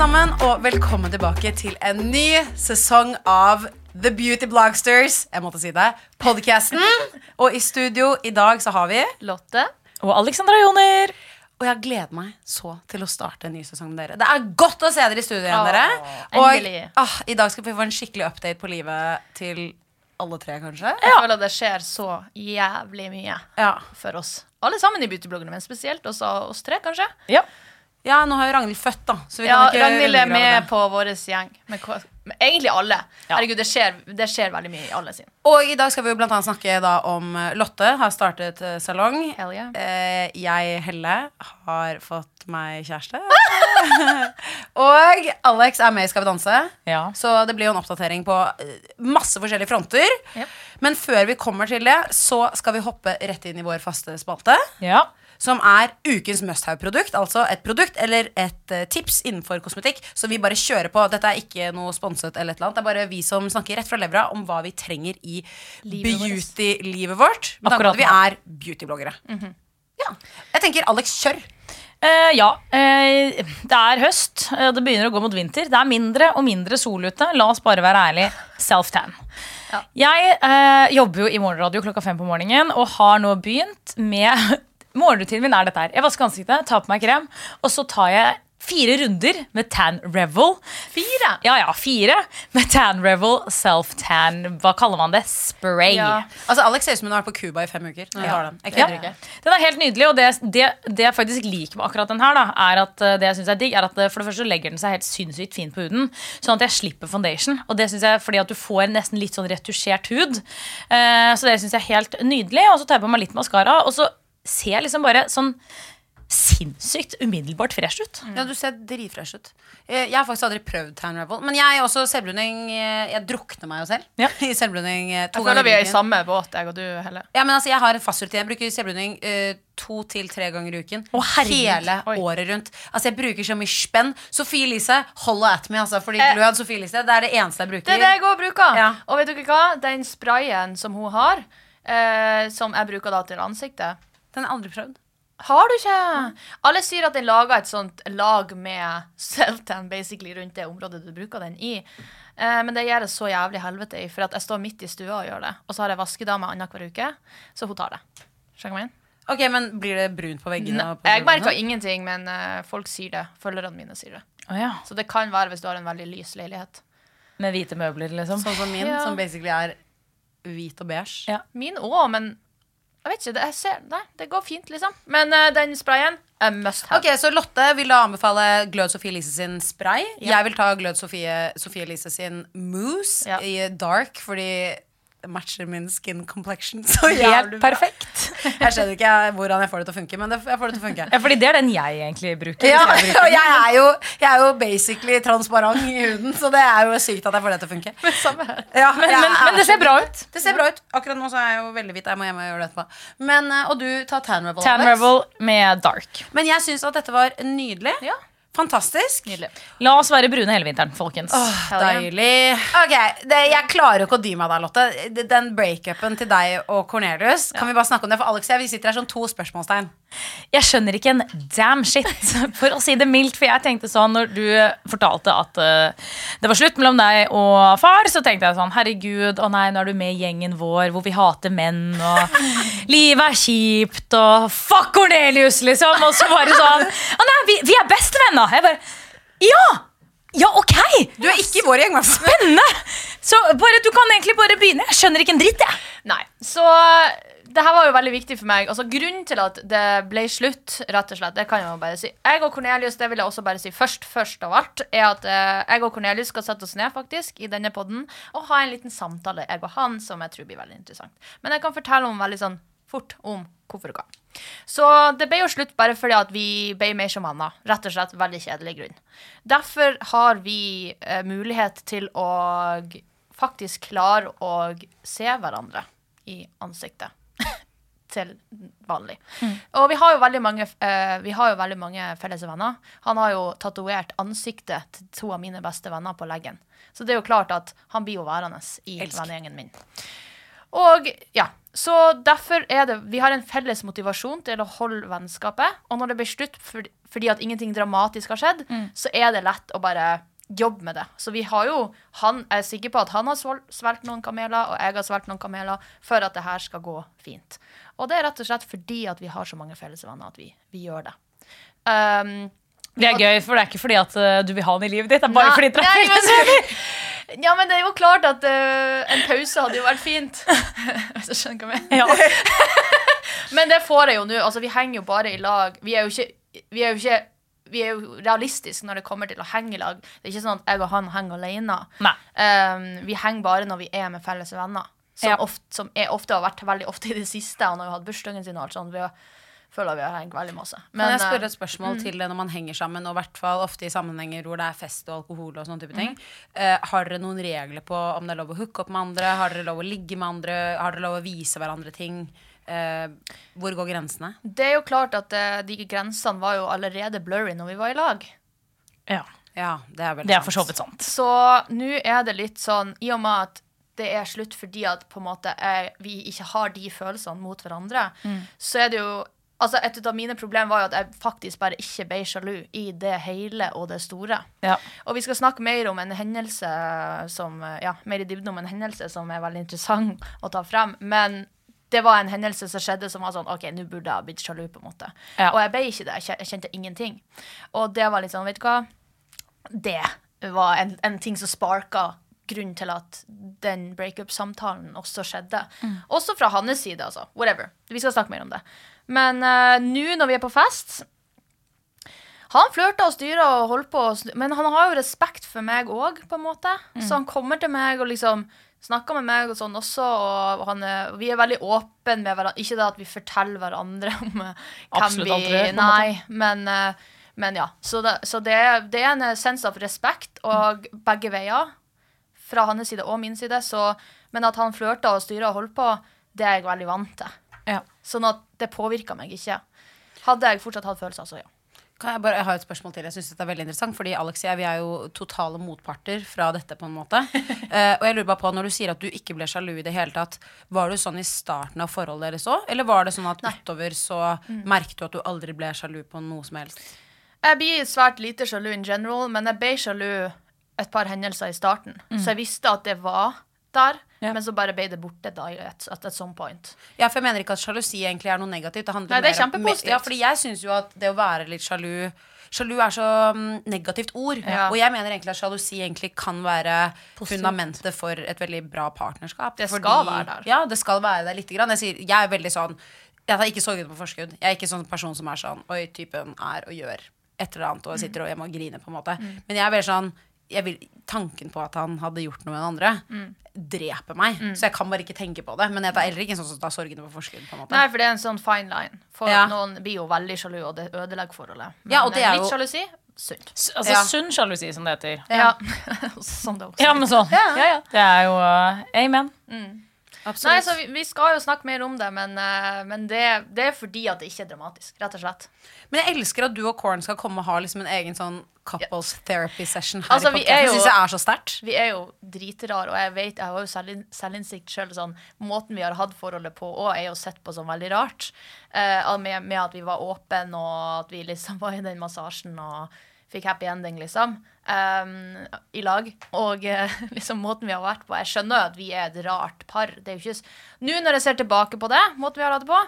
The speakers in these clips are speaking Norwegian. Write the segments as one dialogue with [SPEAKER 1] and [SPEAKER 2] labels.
[SPEAKER 1] sammen, og velkommen tilbake til en ny sesong av The Beauty Blogsters. Jeg måtte si det. Podcasten. Og i studio i dag så har vi
[SPEAKER 2] Lotte. Og Alexandra Joner.
[SPEAKER 1] Og jeg gleder meg så til å starte en ny sesong med dere. Det er godt å se dere i studio igjen, dere. Og ah, i dag skal vi få en skikkelig update på livet til alle tre, kanskje.
[SPEAKER 2] Jeg føler at det skjer så jævlig mye
[SPEAKER 1] Ja.
[SPEAKER 2] for oss. Alle sammen i beautybloggene, men spesielt oss, oss tre, kanskje.
[SPEAKER 1] ja, nå har jo Ragnhild født, da. Så vi
[SPEAKER 2] Ja, Ragnhild er med på vår gjeng. Men egentlig alle. Herregud, det skjer, det skjer veldig mye i alle sin.
[SPEAKER 1] Og i dag skal vi jo blant annet snakke da om eh, Lotte har startet eh, salong.
[SPEAKER 2] Yeah.
[SPEAKER 1] Eh, jeg, Helle, har fått meg kjæreste. og Alex er med i Skal vi danse.
[SPEAKER 2] Ja.
[SPEAKER 1] Så det blir jo en oppdatering på eh, masse forskjellige fronter.
[SPEAKER 2] Yep.
[SPEAKER 1] Men før vi kommer til det, så skal vi hoppe rett inn i vår faste spalte.
[SPEAKER 2] Ja.
[SPEAKER 1] Som er ukens must have-produkt. Altså et produkt eller et eh, tips innenfor kosmetikk. Så vi bare kjører på. Dette er ikke noe sponset eller et eller annet. Det er bare vi som snakker rett fra levra om hva vi trenger i beauty-livet vårt. Med tanke på at vi er beautybloggere. ja. Jeg tenker Alex, kjør.
[SPEAKER 2] Uh, ja. Uh, det er høst. Uh, det begynner å gå mot vinter. Det er mindre og mindre sol ute. La oss bare være ærlige. Self-tan. Jeg eh, jobber jo i morgenradio klokka fem på morgenen og har nå begynt med Morgenrutinen min er dette her. Jeg vasker ansiktet, tar på meg krem, og så tar jeg fire runder med Tan Revel. Fire? Ja, ja, fire med Tan Revel self-tan. Hva kaller man det? Spray.
[SPEAKER 1] Ja. Altså Alex ser ut som hun har vært på Cuba i fem uker. Når ja. har den. Jeg
[SPEAKER 2] Ja.
[SPEAKER 1] ikke.
[SPEAKER 2] Den er helt nydelig, og det, det, det jeg faktisk liker med akkurat den her, da, er at eh, det jeg synes er digg, er at eh, for det første legger den seg helt sinnssykt fint på huden, sånn at jeg slipper foundation. Og det synes jeg fordi at du får nesten litt sånn retusjert hud. Uh, så det syns jeg er helt nydelig. Og så tar jeg på meg litt maskara, og så ser liksom bare sånn sinnssykt umiddelbart fresh ut.
[SPEAKER 1] Ja, du ser dritfresh ut. Eh, Jeg har faktisk aldri prøvd Town Revel. Men jeg er også selvbruning eh, Jeg drukner meg jo selv
[SPEAKER 2] Ja.
[SPEAKER 1] i selvbruning eh, to
[SPEAKER 2] Jeg føler vi er i samme båt, jeg og du, Helle.
[SPEAKER 1] Ja, men altså, jeg har en fast rutine. Jeg bruker selvbruning uh, to til tre ganger i uken.
[SPEAKER 2] Å.
[SPEAKER 1] Hele
[SPEAKER 2] Oi.
[SPEAKER 1] året rundt. Altså, jeg bruker så mye spenn. Sofie Elise, hold at me, altså. Fordi
[SPEAKER 2] Eh,
[SPEAKER 1] glød Sophie Elise, det er det eneste jeg bruker.
[SPEAKER 2] Det er det jeg òg bruker.
[SPEAKER 1] Ja.
[SPEAKER 2] Og vet dere hva? Den sprayen som hun har, uh, som jeg bruker da til ansiktet
[SPEAKER 1] Den har jeg aldri prøvd.
[SPEAKER 2] Har du ikke? Alle sier at den lager et sånt lag med seltan basically rundt det området du bruker den i. Eh, men det gjør det så jævlig helvete i, for at jeg står midt i stua og gjør det. Og så har jeg vaskedame annenhver uke, så hun tar det. Skjønner du hva jeg?
[SPEAKER 1] Ok, men Blir det brunt på veggene? Og på
[SPEAKER 2] Jeg merker ingenting, men uh, folk sier det. Følgerne mine sier det.
[SPEAKER 3] ja.
[SPEAKER 2] Så det kan være hvis du har en veldig lys leilighet.
[SPEAKER 3] Med hvite møbler, liksom.
[SPEAKER 1] Sånn som min,
[SPEAKER 2] Ja.
[SPEAKER 1] som basically er hvit og beige.
[SPEAKER 3] Ja.
[SPEAKER 2] Min òg, men jeg vet ikke. Det, jeg ser, nei, det går fint, liksom. Men uh, den sprayen er must have.
[SPEAKER 1] Ok, Så Lotte vil da anbefale Glød Sofie Elise sin spray.
[SPEAKER 2] Ja.
[SPEAKER 1] Jeg vil ta Glød Sofie, Sofie Elise sin mousse
[SPEAKER 2] Ja.
[SPEAKER 1] i dark, fordi matcher min skin complexion så
[SPEAKER 3] Helt
[SPEAKER 1] jævlig
[SPEAKER 3] perfekt.
[SPEAKER 1] Jeg skjønner ikke hvordan jeg får det til å funke, men det, jeg får det til å funke.
[SPEAKER 3] Ja, fordi det er den jeg egentlig bruker.
[SPEAKER 1] Ja,
[SPEAKER 3] jeg bruker
[SPEAKER 1] og jeg er, jo, jeg er jo basically transparent i huden, så det er jo sykt at jeg får det til å funke.
[SPEAKER 2] Samme.
[SPEAKER 1] Ja,
[SPEAKER 3] Men, men, men det ser bra ut.
[SPEAKER 1] Det ser bra ut. Akkurat nå så er jeg jo veldig hvit. Jeg må hjem og gjøre det etterpå. Men, eh, og du tar Tan Rebel.
[SPEAKER 3] Tan
[SPEAKER 1] Alex.
[SPEAKER 3] Rebel med dark.
[SPEAKER 1] Men jeg syns at dette var nydelig.
[SPEAKER 2] Ja.
[SPEAKER 1] Fantastisk.
[SPEAKER 2] Nydelig.
[SPEAKER 3] La oss være brune hele vinteren, folkens.
[SPEAKER 2] Åh.
[SPEAKER 1] Deilig. Ok, det, Jeg klarer ikke å dy meg der, Lotte. Den breakupen til deg og Cornelius, kan vi bare snakke om det? For Alex og jeg vi sitter her som to spørsmålstegn.
[SPEAKER 3] Jeg skjønner ikke en damn shit, for å si det mildt. For jeg tenkte sånn, når du fortalte at uh, det var slutt mellom deg og far, så tenkte jeg sånn Herregud, å nei, nå er du med i gjengen vår hvor vi hater menn, og livet er kjipt, og fuck Cornelius, liksom. Og så bare sånn Å nei, vi, vi er bestevenner. Jeg bare Ja! Ja, ok!
[SPEAKER 1] Du er ikke i vår gjeng.
[SPEAKER 3] Spennende! Så bare, du kan egentlig bare begynne. Jeg skjønner ikke en dritt, jeg.
[SPEAKER 2] Nei. Så
[SPEAKER 4] det her var jo veldig viktig for meg. Altså, grunnen til at det ble slutt, rett og slett, det kan jeg jo bare si Jeg og Cornelius, det vil jeg også bare si først, først av alt, er at eh, jeg og Cornelius skal sette oss ned faktisk i denne podden og ha en liten samtale, jeg og han, som jeg tror blir veldig interessant. Men jeg kan fortelle om veldig sånn fort om hvorfor og hva. Så det ble jo slutt bare fordi at vi ble mer som venner. Rett og slett veldig kjedelig grunn. Derfor har vi eh, mulighet til å faktisk klare å se hverandre i ansiktet. Til vanlig. Og vi har jo veldig mange uh, Vi har jo veldig mange felles venner. Han har jo tatovert ansiktet til to av mine beste venner på leggen. Så det er jo klart at han blir jo værende i vennegjengen min. Og ja, så derfor er det Vi har en felles motivasjon til å holde vennskapet. Og når det blir slutt for, fordi at ingenting dramatisk har skjedd, så er det lett å bare jobbe med det. Så vi har jo Han jeg er sikker på at han har svelget noen kameler, og jeg har svelget noen kameler, for at det her skal gå fint. Og det er rett og slett fordi at vi har så mange felles venner at vi, vi gjør det. Um,
[SPEAKER 2] Det er gøy, for det er ikke fordi at uh, du vil ha han i livet ditt. Det er bare
[SPEAKER 4] Nei,
[SPEAKER 2] fordi dere er felles
[SPEAKER 4] men- ja, men det er jo klart at uh, en pause hadde jo vært fint. Hvis du skjønner hva jeg mener.
[SPEAKER 2] Ja.
[SPEAKER 4] Men det får jeg jo nå. Altså, vi henger jo bare i lag. Vi er jo ikke, vi er jo ikke vi er jo realistiske når det kommer til å henge i lag. Det er ikke sånn at jeg og han henger alene. Um, vi henger bare når vi er med felles venner. Som,
[SPEAKER 2] Ja.
[SPEAKER 4] ofte, som er ofte har vært veldig ofte i det siste. Han har jo hatt bursdagen sin og alt sånt. Vi har, føler vi har hengt veldig masse.
[SPEAKER 1] Kan jeg
[SPEAKER 4] eh,
[SPEAKER 1] spørre et spørsmål til det når man henger sammen, og i hvert fall ofte i sammenhenger hvor det er fest og alkohol og sånne type ting. Eh, har dere noen regler på om det er lov å hooke opp med andre? Har dere lov å ligge med andre? Har dere lov å vise hverandre ting? Uh, hvor går grensene?
[SPEAKER 4] Det er jo klart at uh, de grensene var jo allerede blurry når vi var i lag.
[SPEAKER 2] Ja.
[SPEAKER 1] Ja, det er vel
[SPEAKER 2] Det er for så vidt sant.
[SPEAKER 4] Så nå er det litt sånn, i og med at det er slutt fordi at på en måte eh, vi ikke har de følelsene mot hverandre, så er det jo Altså, Et av mine problemer var jo at jeg faktisk bare ikke ble sjalu i det hele og det store.
[SPEAKER 2] Ja.
[SPEAKER 4] Og vi skal snakke mer om en hendelse som Ja, mer i dybden om en hendelse som er veldig interessant å ta frem. Men det var en hendelse som skjedde som var sånn OK, nå burde jeg blitt sjalu, på en måte.
[SPEAKER 2] Ja.
[SPEAKER 4] Og jeg ble ikke det. Jeg Jeg kjente ingenting. Og det var litt sånn, vet du hva Det var en, en ting som sparka grunnen til at den breakup-samtalen også skjedde. Også fra hans side, altså. Whatever. Vi skal snakke mer om det. Men uh, nå når vi er på fest han flørta og styra og holdt på, men han har jo respekt for meg òg, på en måte. Så han kommer til meg og liksom snakker med meg og sånn også, og han vi er veldig åpne med hverandre. Ikke det at vi forteller hverandre om eh, hvem vi
[SPEAKER 2] aldri,
[SPEAKER 4] Nei, men, eh, men ja. Så, det, så det, det er en sens av respekt, og begge veier. Fra hans side og min side. Så, men at han flørta og styra og holdt på, det er jeg veldig vant til.
[SPEAKER 2] Ja.
[SPEAKER 4] Sånn at det påvirka meg ikke. Hadde jeg fortsatt hatt følelser, så ja.
[SPEAKER 1] Kan jeg, bare, jeg har et spørsmål til. Jeg synes dette er veldig interessant Fordi Alex og jeg vi er jo totale motparter fra dette. på en måte uh, Og jeg lurer bare på Når du sier at du ikke ble sjalu i det hele tatt, var du sånn i starten av forholdet deres òg? Eller var det sånn at utover så merket du at du aldri ble sjalu på noe som helst?
[SPEAKER 4] Jeg blir svært lite sjalu in general, men jeg ble sjalu et par hendelser i starten. Så jeg visste at det var der,
[SPEAKER 2] Ja.
[SPEAKER 4] men så bare ble det borte da, at, at some point.
[SPEAKER 1] Ja, for jeg mener ikke at sjalusi egentlig er noe negativt. Det handler
[SPEAKER 4] Nei, det er
[SPEAKER 1] mer om-
[SPEAKER 4] kjempepositivt.
[SPEAKER 1] Ja, fordi jeg syns jo at det å være litt sjalu Sjalu er så mm, negativt ord.
[SPEAKER 4] Ja.
[SPEAKER 1] Og jeg mener egentlig at sjalusi egentlig kan være fundamentet for et veldig bra partnerskap.
[SPEAKER 4] Det skal være der.
[SPEAKER 1] Ja, det skal være der lite grann. Jeg, sier, jeg er veldig sånn Jeg tar ikke sorgen på forskudd. Jeg er ikke sånn person som er sånn Oi, typen er og gjør et eller annet og sitter og hjemme og griner, på en måte.
[SPEAKER 4] Mm.
[SPEAKER 1] Men jeg er veldig sånn vil, Tanken på at han hadde gjort noe med den andre,
[SPEAKER 4] Mm.
[SPEAKER 1] dreper meg. Så jeg kan bare ikke tenke på det. Men jeg tar heller ikke en sånn som tar sorgene på forskudd. på en måte
[SPEAKER 4] Nei, for det er en sånn fine line. For
[SPEAKER 1] Ja.
[SPEAKER 4] noen blir jo veldig sjalu, og det ødelegger forholdet. Men
[SPEAKER 1] Ja, og det er
[SPEAKER 4] litt
[SPEAKER 1] jo-
[SPEAKER 4] sjalusi sunt.
[SPEAKER 2] S- Altså
[SPEAKER 1] Ja.
[SPEAKER 2] sunn sjalusi, som det heter.
[SPEAKER 4] Ja. sånn det også.
[SPEAKER 2] Ja, men sånn.
[SPEAKER 4] Ja, ja.
[SPEAKER 2] Det er jo uh, amen.
[SPEAKER 1] Absolutt.
[SPEAKER 4] Nei, så vi, vi skal jo snakke mer om det, men, eh, men det, det er fordi at det ikke er dramatisk, rett og slett.
[SPEAKER 1] Men jeg elsker at du og Korn skal komme og ha liksom en egen sånn couples therapy session her
[SPEAKER 4] Altså,
[SPEAKER 1] i
[SPEAKER 4] er
[SPEAKER 1] podcasten. Det er så sterkt.
[SPEAKER 4] Vi er jo dritrare, og jeg vet, jeg har jo selvin- selvinnsikt sjøl. Sånn, måten vi har hatt forholdet på òg, er jo sett på som veldig rart. Uh, med, med at vi var åpne, og at vi liksom var i den massasjen og fikk happy ending, liksom. Ehm, I lag. Og uh, liksom måten vi har vært på. Jeg skjønner jo at vi er et rart par. Det er jo ikke Nå når jeg ser tilbake på det, måten vi har hatt det på,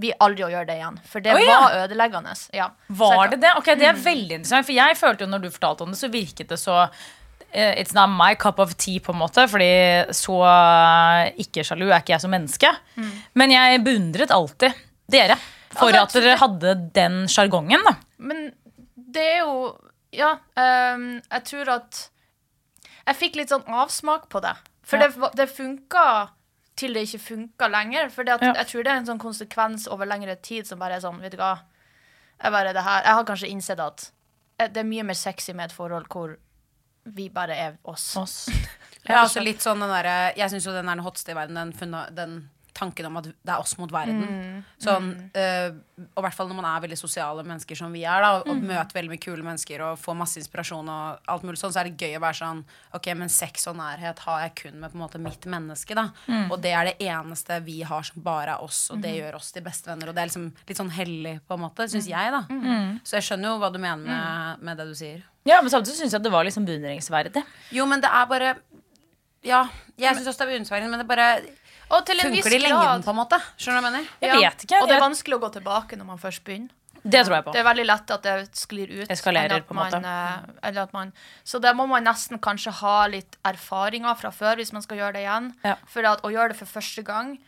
[SPEAKER 4] vi aldri å gjøre det igjen. For det
[SPEAKER 2] oh, ja.
[SPEAKER 4] var ødeleggende. Ja.
[SPEAKER 2] Var det det? Ok, Det er veldig interessant. For jeg følte jo når du fortalte om det, så virket det så eh, It's not my cup of tea, på en måte. Fordi så eh, ikke sjalu er ikke jeg som menneske. Men jeg beundret alltid dere for
[SPEAKER 4] Altså,
[SPEAKER 2] at dere hadde den sjargongen.
[SPEAKER 4] Men det er jo Ja, um, jeg tror at Jeg fikk litt sånn avsmak på det. For
[SPEAKER 2] Ja.
[SPEAKER 4] det, det funka til det ikke funka lenger. For
[SPEAKER 2] Ja.
[SPEAKER 4] jeg tror det er en sånn konsekvens over lengre tid som bare er sånn Vet du hva, jeg, bare det her, jeg har kanskje innsett at eh, det er mye mer sexy med et forhold hvor vi bare er oss.
[SPEAKER 2] Oss.
[SPEAKER 1] Jeg altså litt sånn den derre Jeg syns jo den er den hotste i verden, den, funna- den tanken om at det er oss mot verden. Sånn, uh, og i hvert fall når man er veldig sosiale mennesker som vi er, da, og, og møter veldig mye kule mennesker og får masse inspirasjon og alt mulig sånn, så er det gøy å være sånn Ok, men sex og nærhet har jeg kun med på en måte mitt menneske, da. Og det er det eneste vi har som bare er oss, og det gjør oss til bestevenner. Og det er liksom litt sånn hellig, på en måte, syns jeg, da. Så jeg skjønner jo hva du mener med, med det du sier.
[SPEAKER 2] Ja, Men samtidig syns jeg at det var liksom beundringsverdig.
[SPEAKER 1] Jo, men det er bare Ja, jeg syns også det er beundringsverdig, men det bare
[SPEAKER 4] Og til en viss
[SPEAKER 1] funker i lengden, på en måte. Skjønner du hva jeg mener?
[SPEAKER 2] Jeg vet ikke.
[SPEAKER 4] Og det er vanskelig å gå tilbake når man først begynner.
[SPEAKER 2] Det tror jeg på.
[SPEAKER 4] Det er veldig lett at det sklir ut.
[SPEAKER 2] Eskalerer, på en måte.
[SPEAKER 4] man, eh, eller at man, så det må man nesten kanskje ha litt erfaringer fra før hvis man skal gjøre det igjen.
[SPEAKER 2] Ja.
[SPEAKER 4] For at, å gjøre det for første gang,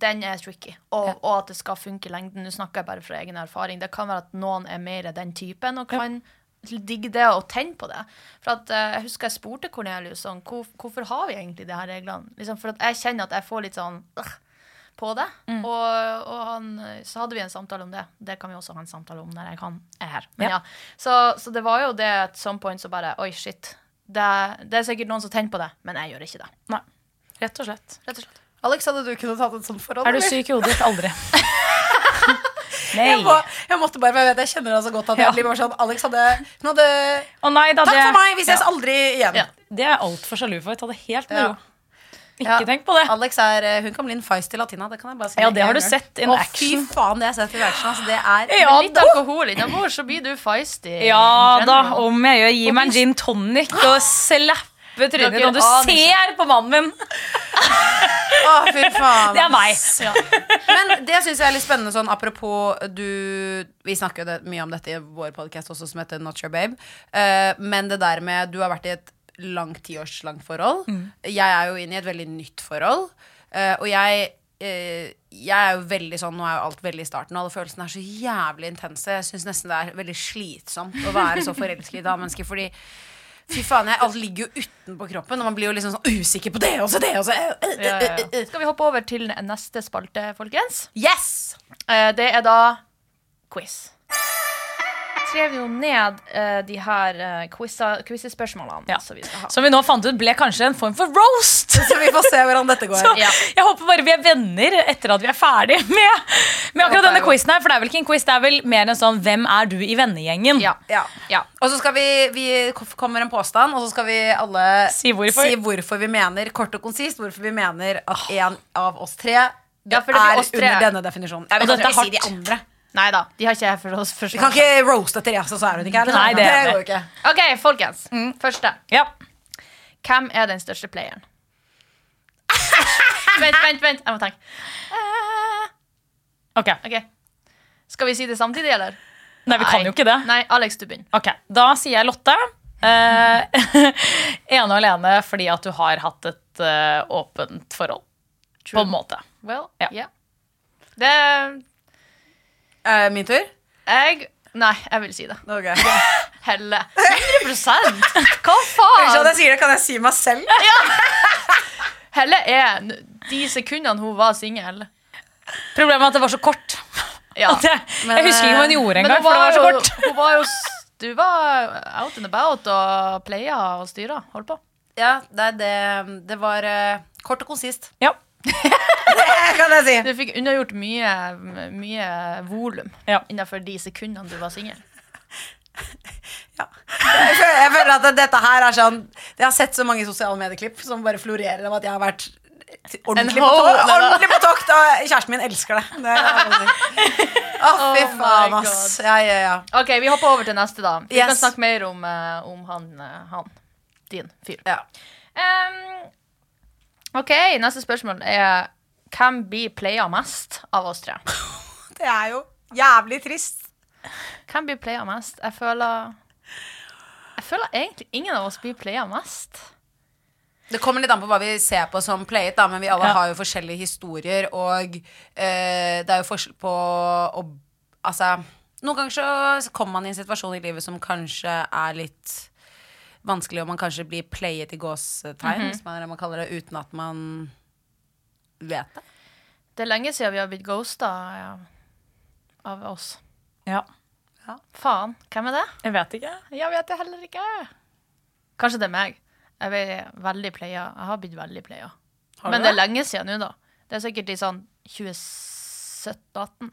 [SPEAKER 4] den er tricky. Og, og at det skal funke i lengden. Nå snakker jeg bare fra egen erfaring. Det kan være at noen er mer den typen og kan digge det og tenne på det. For at uh, Jeg husker jeg spurte Cornelius sånn, hvor, hvorfor har vi egentlig de her reglene. Liksom, for at jeg kjenner at jeg får litt sånn øh, på det.
[SPEAKER 2] Mm.
[SPEAKER 4] Og, og han, så hadde vi en samtale om det. Det kan vi også ha en samtale om når jeg kan, er her. Men
[SPEAKER 2] Ja.
[SPEAKER 4] ja. Så, så det var jo det at some point så bare Oi, shit. Det, det er sikkert noen som tenner på det, men jeg gjør ikke det.
[SPEAKER 2] Nei. Rett og slett.
[SPEAKER 4] Rett og slett.
[SPEAKER 1] Alex, hadde du kunnet tatt et sånt forhold?
[SPEAKER 2] Er du syk i hodet? Aldri.
[SPEAKER 1] Jeg, må, jeg måtte bare, for jeg vet jeg kjenner henne så godt at jeg blir bare sånn Alex hadde, hadde
[SPEAKER 2] oh, nei, da,
[SPEAKER 1] Takk for meg, vi ses aldri igjen.
[SPEAKER 2] Det er jeg altfor sjalu for. Ta det helt med ro. Ikke
[SPEAKER 1] Ja.
[SPEAKER 2] tenk på det.
[SPEAKER 1] Alex er, eh, hun kan bli en feisty latina. Det kan jeg bare si
[SPEAKER 2] Ja, det har du sett in
[SPEAKER 1] Å,
[SPEAKER 2] action.
[SPEAKER 1] Fy faen, det har jeg sett i action. Altså, det er
[SPEAKER 2] Ja,
[SPEAKER 4] Litt alkohol innabords, så blir du feisty.
[SPEAKER 2] Ja da, om jeg gjør. Gi meg en gin tonic og slappe trynet når du
[SPEAKER 4] aner
[SPEAKER 2] ser på mannen min.
[SPEAKER 1] Å, fy faen.
[SPEAKER 2] Det er meg.
[SPEAKER 1] Men det syns jeg er litt spennende sånn apropos du Vi snakker jo det, mye om dette i vår podkast også, som heter Not Your Babe. Eh, men det der med Du har vært i et langt tiårslangt forhold. Jeg er jo inne i et veldig nytt forhold. Eh, og jeg eh, jeg er jo veldig sånn, Nå er jo alt veldig i starten, og alle følelsene er så jævlig intense. Jeg syns nesten det er veldig slitsomt å være så forelsket i et annet menneske. Fordi fy faen, jeg, alt ligger jo utenpå kroppen, og man blir jo liksom sånn usikker på det og så det. Og så,
[SPEAKER 4] Ja, ja, ja. Skal vi hoppe over til neste spalte, folkens?
[SPEAKER 1] Yes!
[SPEAKER 4] Eh, det er da quiz. Skrev jo ned uh, de her uh, quiz-spørsmålene
[SPEAKER 2] Ja.
[SPEAKER 4] som vi skal ha.
[SPEAKER 2] Som vi nå fant ut ble kanskje en form for roast.
[SPEAKER 1] Så vi får se hvordan dette går.
[SPEAKER 2] Så
[SPEAKER 4] Ja.
[SPEAKER 2] jeg håper bare vi er venner etter at vi er ferdig med, med akkurat denne quizen her. For det er vel ikke en quiz, det er vel mer en sånn hvem er du i vennegjengen?
[SPEAKER 4] Ja.
[SPEAKER 1] Ja.
[SPEAKER 4] ja.
[SPEAKER 1] Og så skal vi, vi kommer en påstand, og så skal vi alle
[SPEAKER 2] Si hvorfor.
[SPEAKER 1] si hvorfor vi mener, kort og konsist, hvorfor vi mener at en av oss tre
[SPEAKER 4] Ja, for det
[SPEAKER 1] er
[SPEAKER 4] oss tre.
[SPEAKER 1] under denne definisjonen. Jeg
[SPEAKER 2] vil
[SPEAKER 1] ikke si de andre.
[SPEAKER 4] Nei da, de har ikke jeg for oss
[SPEAKER 1] Vi kan ikke roaste Therese, så er hun ikke her.
[SPEAKER 2] Nei, det
[SPEAKER 1] det går jo ikke.
[SPEAKER 4] OK, folkens. Første.
[SPEAKER 2] Ja.
[SPEAKER 4] Hvem er den største playeren? vent, vent, vent. Jeg må tenke.
[SPEAKER 2] Ok.
[SPEAKER 4] Ok. Skal vi si det samtidig, eller?
[SPEAKER 2] Nei, vi kan jo ikke det.
[SPEAKER 4] Nei, Alex, du begynner.
[SPEAKER 2] Ok, Da sier jeg Lotte. Eh, ene og alene fordi at du har hatt et uh, åpent forhold. På en måte.
[SPEAKER 4] Well,
[SPEAKER 2] Ja.
[SPEAKER 4] Yeah. Det
[SPEAKER 1] Eh, min tur?
[SPEAKER 4] Jeg Nei, jeg vil si det.
[SPEAKER 1] Okay.
[SPEAKER 4] Helle. 100 Hva
[SPEAKER 1] Unnskyld
[SPEAKER 4] faen?
[SPEAKER 1] at jeg sier det, kan jeg si meg selv?
[SPEAKER 4] Helle er de sekundene hun var singel.
[SPEAKER 2] Problemet er at det var så kort.
[SPEAKER 4] Ja.
[SPEAKER 2] At jeg,
[SPEAKER 1] Men,
[SPEAKER 2] jeg husker ikke hva hun gjorde
[SPEAKER 4] Men
[SPEAKER 2] engang.
[SPEAKER 4] hun
[SPEAKER 2] For det var så kort.
[SPEAKER 4] hun var jo Du var out and about og playa og styra. Holdt på.
[SPEAKER 1] Ja, det, det, det var eh, kort og konsist.
[SPEAKER 2] Ja.
[SPEAKER 1] Det kan jeg si.
[SPEAKER 4] Du fikk unnagjort mye, mye volum
[SPEAKER 2] Ja.
[SPEAKER 4] innenfor de sekundene du var singel.
[SPEAKER 1] Ja. Jeg føler, jeg føler at dette her er sånn Jeg har sett så mange sosiale medieklipp som bare florerer av at jeg har vært ordentlig på,
[SPEAKER 4] ho-
[SPEAKER 1] to
[SPEAKER 4] Nei da.
[SPEAKER 1] ordentlig på tokt, og kjæresten min elsker det. det. Å, fy
[SPEAKER 4] Oh my
[SPEAKER 1] faen, ass. Ja, ja, ja.
[SPEAKER 4] OK, vi hopper over til neste, da. Vi
[SPEAKER 1] Yes.
[SPEAKER 4] kan snakke mer om, eh, om han, eh, han. Din fyr.
[SPEAKER 1] ja.
[SPEAKER 4] Ehm, OK, neste spørsmål er hvem blir playa mest av oss tre?
[SPEAKER 1] Det er jo jævlig trist.
[SPEAKER 4] Hvem blir playa mest? Jeg føler Jeg føler egentlig ingen av oss blir playa mest.
[SPEAKER 1] Det kommer litt an på hva vi ser på som playet, da, men vi alle
[SPEAKER 2] Ja.
[SPEAKER 1] har jo forskjellige historier, og eh, det er jo forskjell på å Altså, noen ganger så kommer man i en situasjon i livet som kanskje er litt vanskelig, og man kanskje blir playet i hvis man, er det man kaller det, uten at man vet det.
[SPEAKER 4] Det er lenge siden vi har blitt ghosta ja, av oss.
[SPEAKER 2] Ja.
[SPEAKER 4] Faen, hvem er det?
[SPEAKER 2] Jeg vet ikke.
[SPEAKER 4] Jeg vet det heller ikke. Kanskje det er meg. Jeg er veldig playa. Jeg har blitt veldig playa. Men det er lenge siden nå, da. Det er sikkert i sånn 2017-18.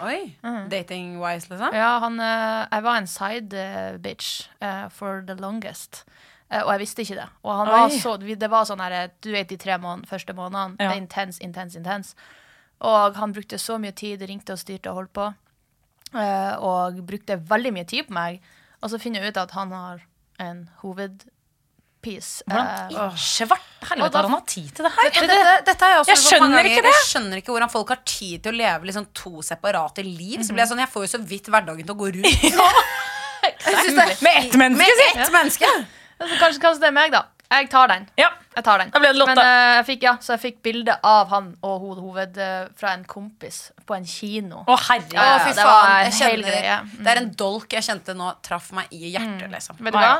[SPEAKER 1] Oi. Dating-wise, liksom.
[SPEAKER 4] Ja, han, eh, jeg var en side eh, bitch uh, for the longest. Uh, og jeg visste ikke det. Og han var så, det var sånn her, du vet de tre måned, første månedene,
[SPEAKER 2] Ja.
[SPEAKER 4] intens, intens, intens. Og han brukte så mye tid, ringte og styrte og holdt på. Uh, og brukte veldig mye tid på meg. Og så finner jeg ut at han har en hovedpiece.
[SPEAKER 2] Hvordan i svart helvete
[SPEAKER 4] da-
[SPEAKER 2] har han hatt tid til det her?
[SPEAKER 1] Dette, dette, dette jeg
[SPEAKER 2] Jeg skjønner ikke det.
[SPEAKER 1] Jeg skjønner ikke hvordan folk har tid til å leve liksom to separate liv. Så blir jeg sånn, jeg får jo så vidt hverdagen til å gå rundt. Det-
[SPEAKER 2] Med ett menneske,
[SPEAKER 1] Med ett menneske!
[SPEAKER 4] altså, kanskje, kanskje det er meg, da. Jeg tar den.
[SPEAKER 2] Ja.
[SPEAKER 4] Jeg tar den. Men uh, jeg fikk, ja, så jeg fikk bilde av han og ho hoved eh, fra en kompis på en kino.
[SPEAKER 2] Å,
[SPEAKER 1] herre. Ja,
[SPEAKER 4] det var en
[SPEAKER 1] kjenner.
[SPEAKER 4] Mm.
[SPEAKER 1] det er en dolk jeg kjente nå traff meg i hjertet, liksom.
[SPEAKER 4] Vet du hva?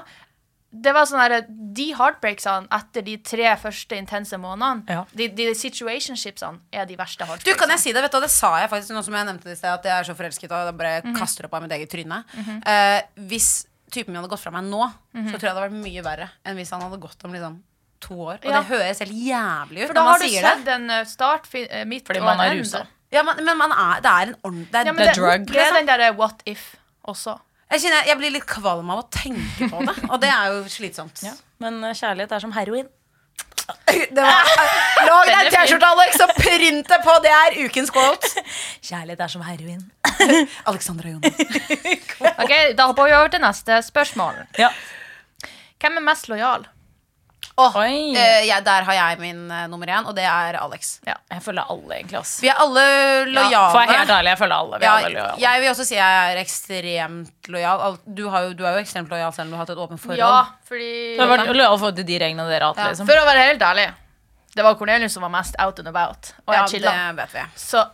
[SPEAKER 4] Det var sånn her, De heartbreaksene etter de tre første intense månedene,
[SPEAKER 2] Ja.
[SPEAKER 4] de, de situationshipsene, er de verste heartbreaksene.
[SPEAKER 1] Du, kan jeg si det, vet du, det sa jeg faktisk nå som jeg nevnte det i sted, at jeg er så forelsket og bare bare
[SPEAKER 4] -hmm.
[SPEAKER 1] kaster opp av mitt eget tryne. Eh, hvis typen min hadde gått fra meg nå, så tror jeg det hadde vært mye verre enn hvis han hadde gått om liksom to år. Og
[SPEAKER 4] Ja.
[SPEAKER 1] det høres helt jævlig ut
[SPEAKER 4] For da har du sett en eh, start, eh, midt
[SPEAKER 2] Fordi man er rusa.
[SPEAKER 1] Ja, men, men man er, det er en ordentlig det er,
[SPEAKER 4] Ja,
[SPEAKER 1] det,
[SPEAKER 4] det,
[SPEAKER 2] drug,
[SPEAKER 4] det er
[SPEAKER 1] liksom.
[SPEAKER 4] den derre what if også.
[SPEAKER 1] Jeg, kjenner, jeg blir litt kvalm av å tenke på det, og det er jo slitsomt.
[SPEAKER 2] Ja. Men eh, kjærlighet er som heroin.
[SPEAKER 1] Det var, lag deg en. T-skjorte, Alex, og print det på! Det er ukens quote.
[SPEAKER 2] Kjærlighet er som heroin.
[SPEAKER 1] Alexandra Jonas.
[SPEAKER 4] Ok, Da hopper vi over til neste spørsmål.
[SPEAKER 2] Ja.
[SPEAKER 4] Hvem er mest lojal?
[SPEAKER 2] Oi.
[SPEAKER 1] eh, jeg, der har jeg min eh, nummer én, og det er Alex.
[SPEAKER 4] Ja.
[SPEAKER 2] Jeg føler alle, egentlig. ass.
[SPEAKER 1] Vi er alle lojale.
[SPEAKER 2] For å være helt ærlig, jeg føler alle. Vi er alle lojale.
[SPEAKER 1] jeg vil også si jeg er ekstremt lojal. Du, har jo, du er jo ekstremt lojal selv om du har hatt et åpent forhold.
[SPEAKER 4] Ja, fordi
[SPEAKER 2] Du har vært lojal for de reglene dere har hatt.
[SPEAKER 1] Ja,
[SPEAKER 2] Liksom.
[SPEAKER 4] For å være helt ærlig, det var Cornelius som var mest out and about. Og
[SPEAKER 1] Ja,
[SPEAKER 4] jeg chilla.
[SPEAKER 1] det vet vi.
[SPEAKER 4] Så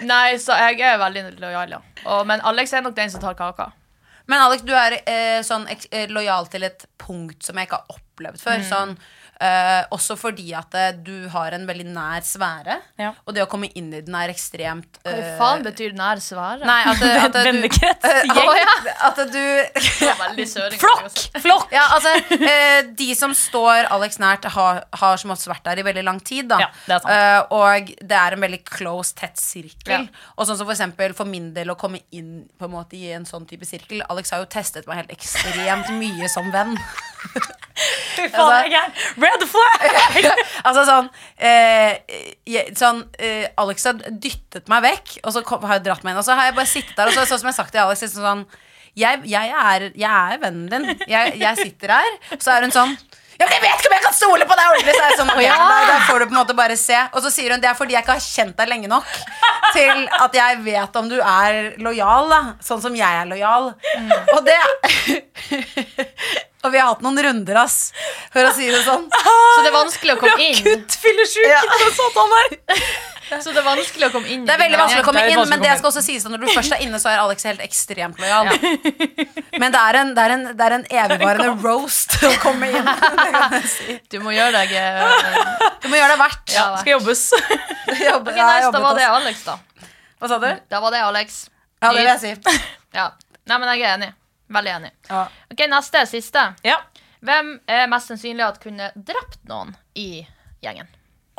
[SPEAKER 4] Nei, så jeg er veldig lojal, ja. Og, men Alex er nok den som tar kaka.
[SPEAKER 1] Men Alex, du er eh, sånn eh, lojal til et punkt som jeg ikke har opplevd
[SPEAKER 4] Mm.
[SPEAKER 1] før. Sånn, eh, også fordi at eh, du har en veldig nær sfære,
[SPEAKER 2] Ja.
[SPEAKER 1] og det å komme inn i den er ekstremt
[SPEAKER 4] Hva
[SPEAKER 1] eh,
[SPEAKER 4] faen betyr nær sfære?
[SPEAKER 1] Nei, at, at, at
[SPEAKER 2] Vennekrets, gjeng.
[SPEAKER 1] ja, At du.
[SPEAKER 2] Flokk! Flokk!
[SPEAKER 1] Ja, altså eh, De som står Alex nært, har, har som oftest vært der i veldig lang tid. da
[SPEAKER 2] Ja, det er sant.
[SPEAKER 1] Eh, Og det er en veldig close, tett sirkel.
[SPEAKER 4] Ja.
[SPEAKER 1] Og sånn som for eksempel for min del å komme inn på en måte i en sånn type sirkel. Alex har jo testet meg helt ekstremt mye som venn.
[SPEAKER 2] Fy faen, jeg er. Red flag!
[SPEAKER 1] altså sånn, eh, jeg, sånn eh, Alex har dyttet meg vekk, og så kom, har jeg dratt meg inn. Og så har jeg bare sittet der, og så, sånn som jeg har sagt til Alex liksom sånn jeg, jeg, er, jeg er vennen din. Jeg, sitter her. Så er hun sånn ja, men jeg vet ikke om jeg kan stole på deg ordentlig! Så er jeg sånn, «Å ja, der, der får du på en måte bare se. Og så sier hun det er fordi jeg ikke har kjent deg lenge nok til at jeg vet om du er lojal, da. Sånn som jeg er lojal. Og det Og vi har hatt noen runder, ass, for å si det sånn.
[SPEAKER 4] Så det er vanskelig å komme inn.
[SPEAKER 2] Akutt fyllesyk!
[SPEAKER 1] Ja.
[SPEAKER 2] Ja. Sånn han er.
[SPEAKER 4] Så det er vanskelig å komme inn.
[SPEAKER 1] Det er veldig vanskelig å komme inn, men det skal også sies at når du først er inne, så er Alex helt ekstremt lojal. Men det er en, det er en, det er en evigvarende roast å komme inn. Det si.
[SPEAKER 4] Du må gjøre deg eh,
[SPEAKER 1] Du må gjøre det verdt.
[SPEAKER 4] ja,
[SPEAKER 2] Skal jobbes.
[SPEAKER 1] Jobbe- Okay,
[SPEAKER 4] nice, Da var det. Alex, da.
[SPEAKER 1] Hva sa du?
[SPEAKER 4] Da var det Alex.
[SPEAKER 1] Ja, det vil jeg si.
[SPEAKER 4] Ja. Nei, men jeg er enig. Veldig enig.
[SPEAKER 1] Ja.
[SPEAKER 4] Ok, Neste, siste.
[SPEAKER 2] Ja.
[SPEAKER 4] Hvem er mest sannsynlig at kunne drept noen i gjengen?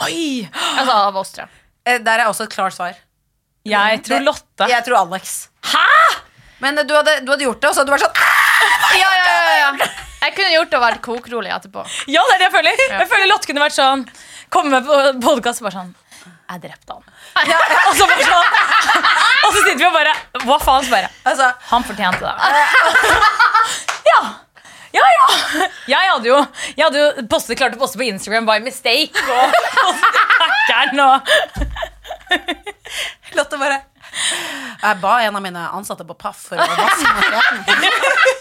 [SPEAKER 2] Oi!
[SPEAKER 4] Altså av oss tre.
[SPEAKER 1] Eh, Der er også et klart svar.
[SPEAKER 2] Jeg tror Lotte.
[SPEAKER 1] Jeg tror Alex. Hæ?! Men eh, du hadde, du hadde gjort det, og så hadde du vært sånn «Ah!»
[SPEAKER 4] Ja, ja, ja, ja. Jeg kunne gjort det og vært kokrolig etterpå.
[SPEAKER 2] Ja, det er det jeg føler. Jeg føler Lotte kunne vært sånn Komme med på podkast bare sånn Jeg drepte han. Og, så bare sånn, og så sitter vi og bare Hva faen? Så bare
[SPEAKER 1] altså,
[SPEAKER 2] Han fortjente det. ja. Ja, ja. Jeg hadde jo, jeg hadde jo postet, klart å poste på Instagram by mistake. Og, og
[SPEAKER 1] Lotte bare Jeg ba en av mine ansatte på Paff for å vaske maskinen.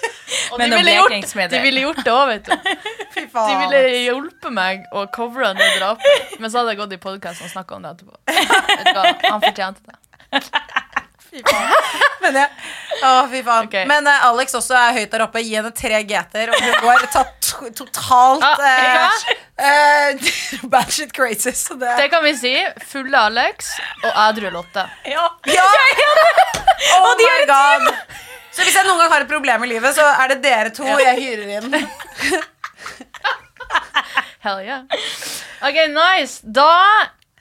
[SPEAKER 4] Og de ville, gjort, de ville gjort det òg, vet du.
[SPEAKER 1] Fy
[SPEAKER 4] De ville hjulpet meg å covre det drapet. Men så hadde jeg gått i podkast og snakka om det etterpå. Vet du hva? Han fortjente det.
[SPEAKER 1] Men, ja. å, fy faen.
[SPEAKER 4] Okay.
[SPEAKER 1] Men uh, Alex også er høyt der oppe. Gi henne tre GT-er, og hun går tatt to totalt
[SPEAKER 4] Ah,
[SPEAKER 1] uh, Bad shit crazy. Så det,
[SPEAKER 4] Det kan vi si. Fulle Alex og ædru Lotte.
[SPEAKER 2] Ja.
[SPEAKER 1] ja! Oh
[SPEAKER 2] de
[SPEAKER 1] my
[SPEAKER 2] er et
[SPEAKER 1] god. Så hvis jeg noen gang har et problem i livet, så er det dere to jeg hyrer inn.
[SPEAKER 4] Hell yeah. Ok, nice. Da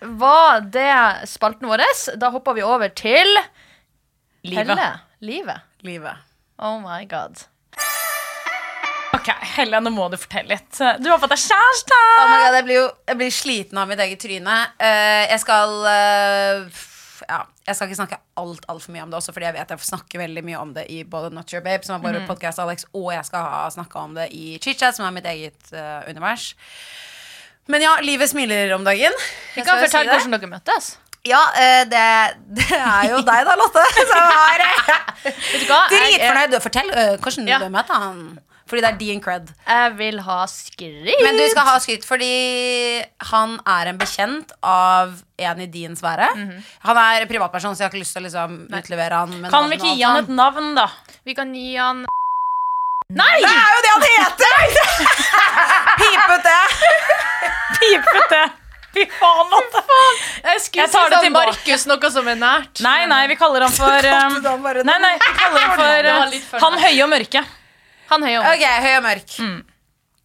[SPEAKER 4] var det spalten vår. Da hopper vi over til
[SPEAKER 2] Livet.
[SPEAKER 4] Helle. Livet.
[SPEAKER 1] Livet.
[SPEAKER 4] Oh my god.
[SPEAKER 2] Ok, Helle, nå må du fortelle litt. Du har fått deg kjæreste!
[SPEAKER 1] Oh my God, jeg, blir jo, jeg blir sliten av mitt eget tryne. Uh, jeg skal f- ja, Jeg skal ikke snakke alt altfor mye om det, også fordi jeg vet jeg snakker veldig mye om det i både Not Your Babe, som er vår podcast, Alex, og jeg skal ha snakka om det i ChitChat, som er mitt eget uh, univers. Men ja, livet smiler om dagen.
[SPEAKER 4] Vi
[SPEAKER 1] Jeg
[SPEAKER 4] kan
[SPEAKER 1] skal
[SPEAKER 4] fortelle hvordan dere møttes.
[SPEAKER 1] Ja, eh, det, det er jo deg da, Lotte, som er dritfornøyd. Fortell uh, hvordan
[SPEAKER 4] Ja.
[SPEAKER 1] du møtte han. Fordi det er din cred.
[SPEAKER 4] jeg vil ha skryt.
[SPEAKER 1] Men du skal ha skryt fordi han er en bekjent av en i din sfære. Han er privatperson, så jeg har ikke lyst til å liksom, utlevere han.
[SPEAKER 2] Kan vi ikke gi han et navn, da?
[SPEAKER 4] Vi kan gi han Nei!
[SPEAKER 1] Det er jo det han heter! Pipete.
[SPEAKER 2] Pipete! Fy faen, Lotte.
[SPEAKER 4] Jeg
[SPEAKER 2] Jeg tar det til.
[SPEAKER 4] Markus, noe som er nært.
[SPEAKER 2] Nei, nei, vi kaller han for um, Nei, nei, vi kaller han for uh, Han høye og mørke.
[SPEAKER 4] Han høy og mørk.
[SPEAKER 1] Ok, høy og mørk.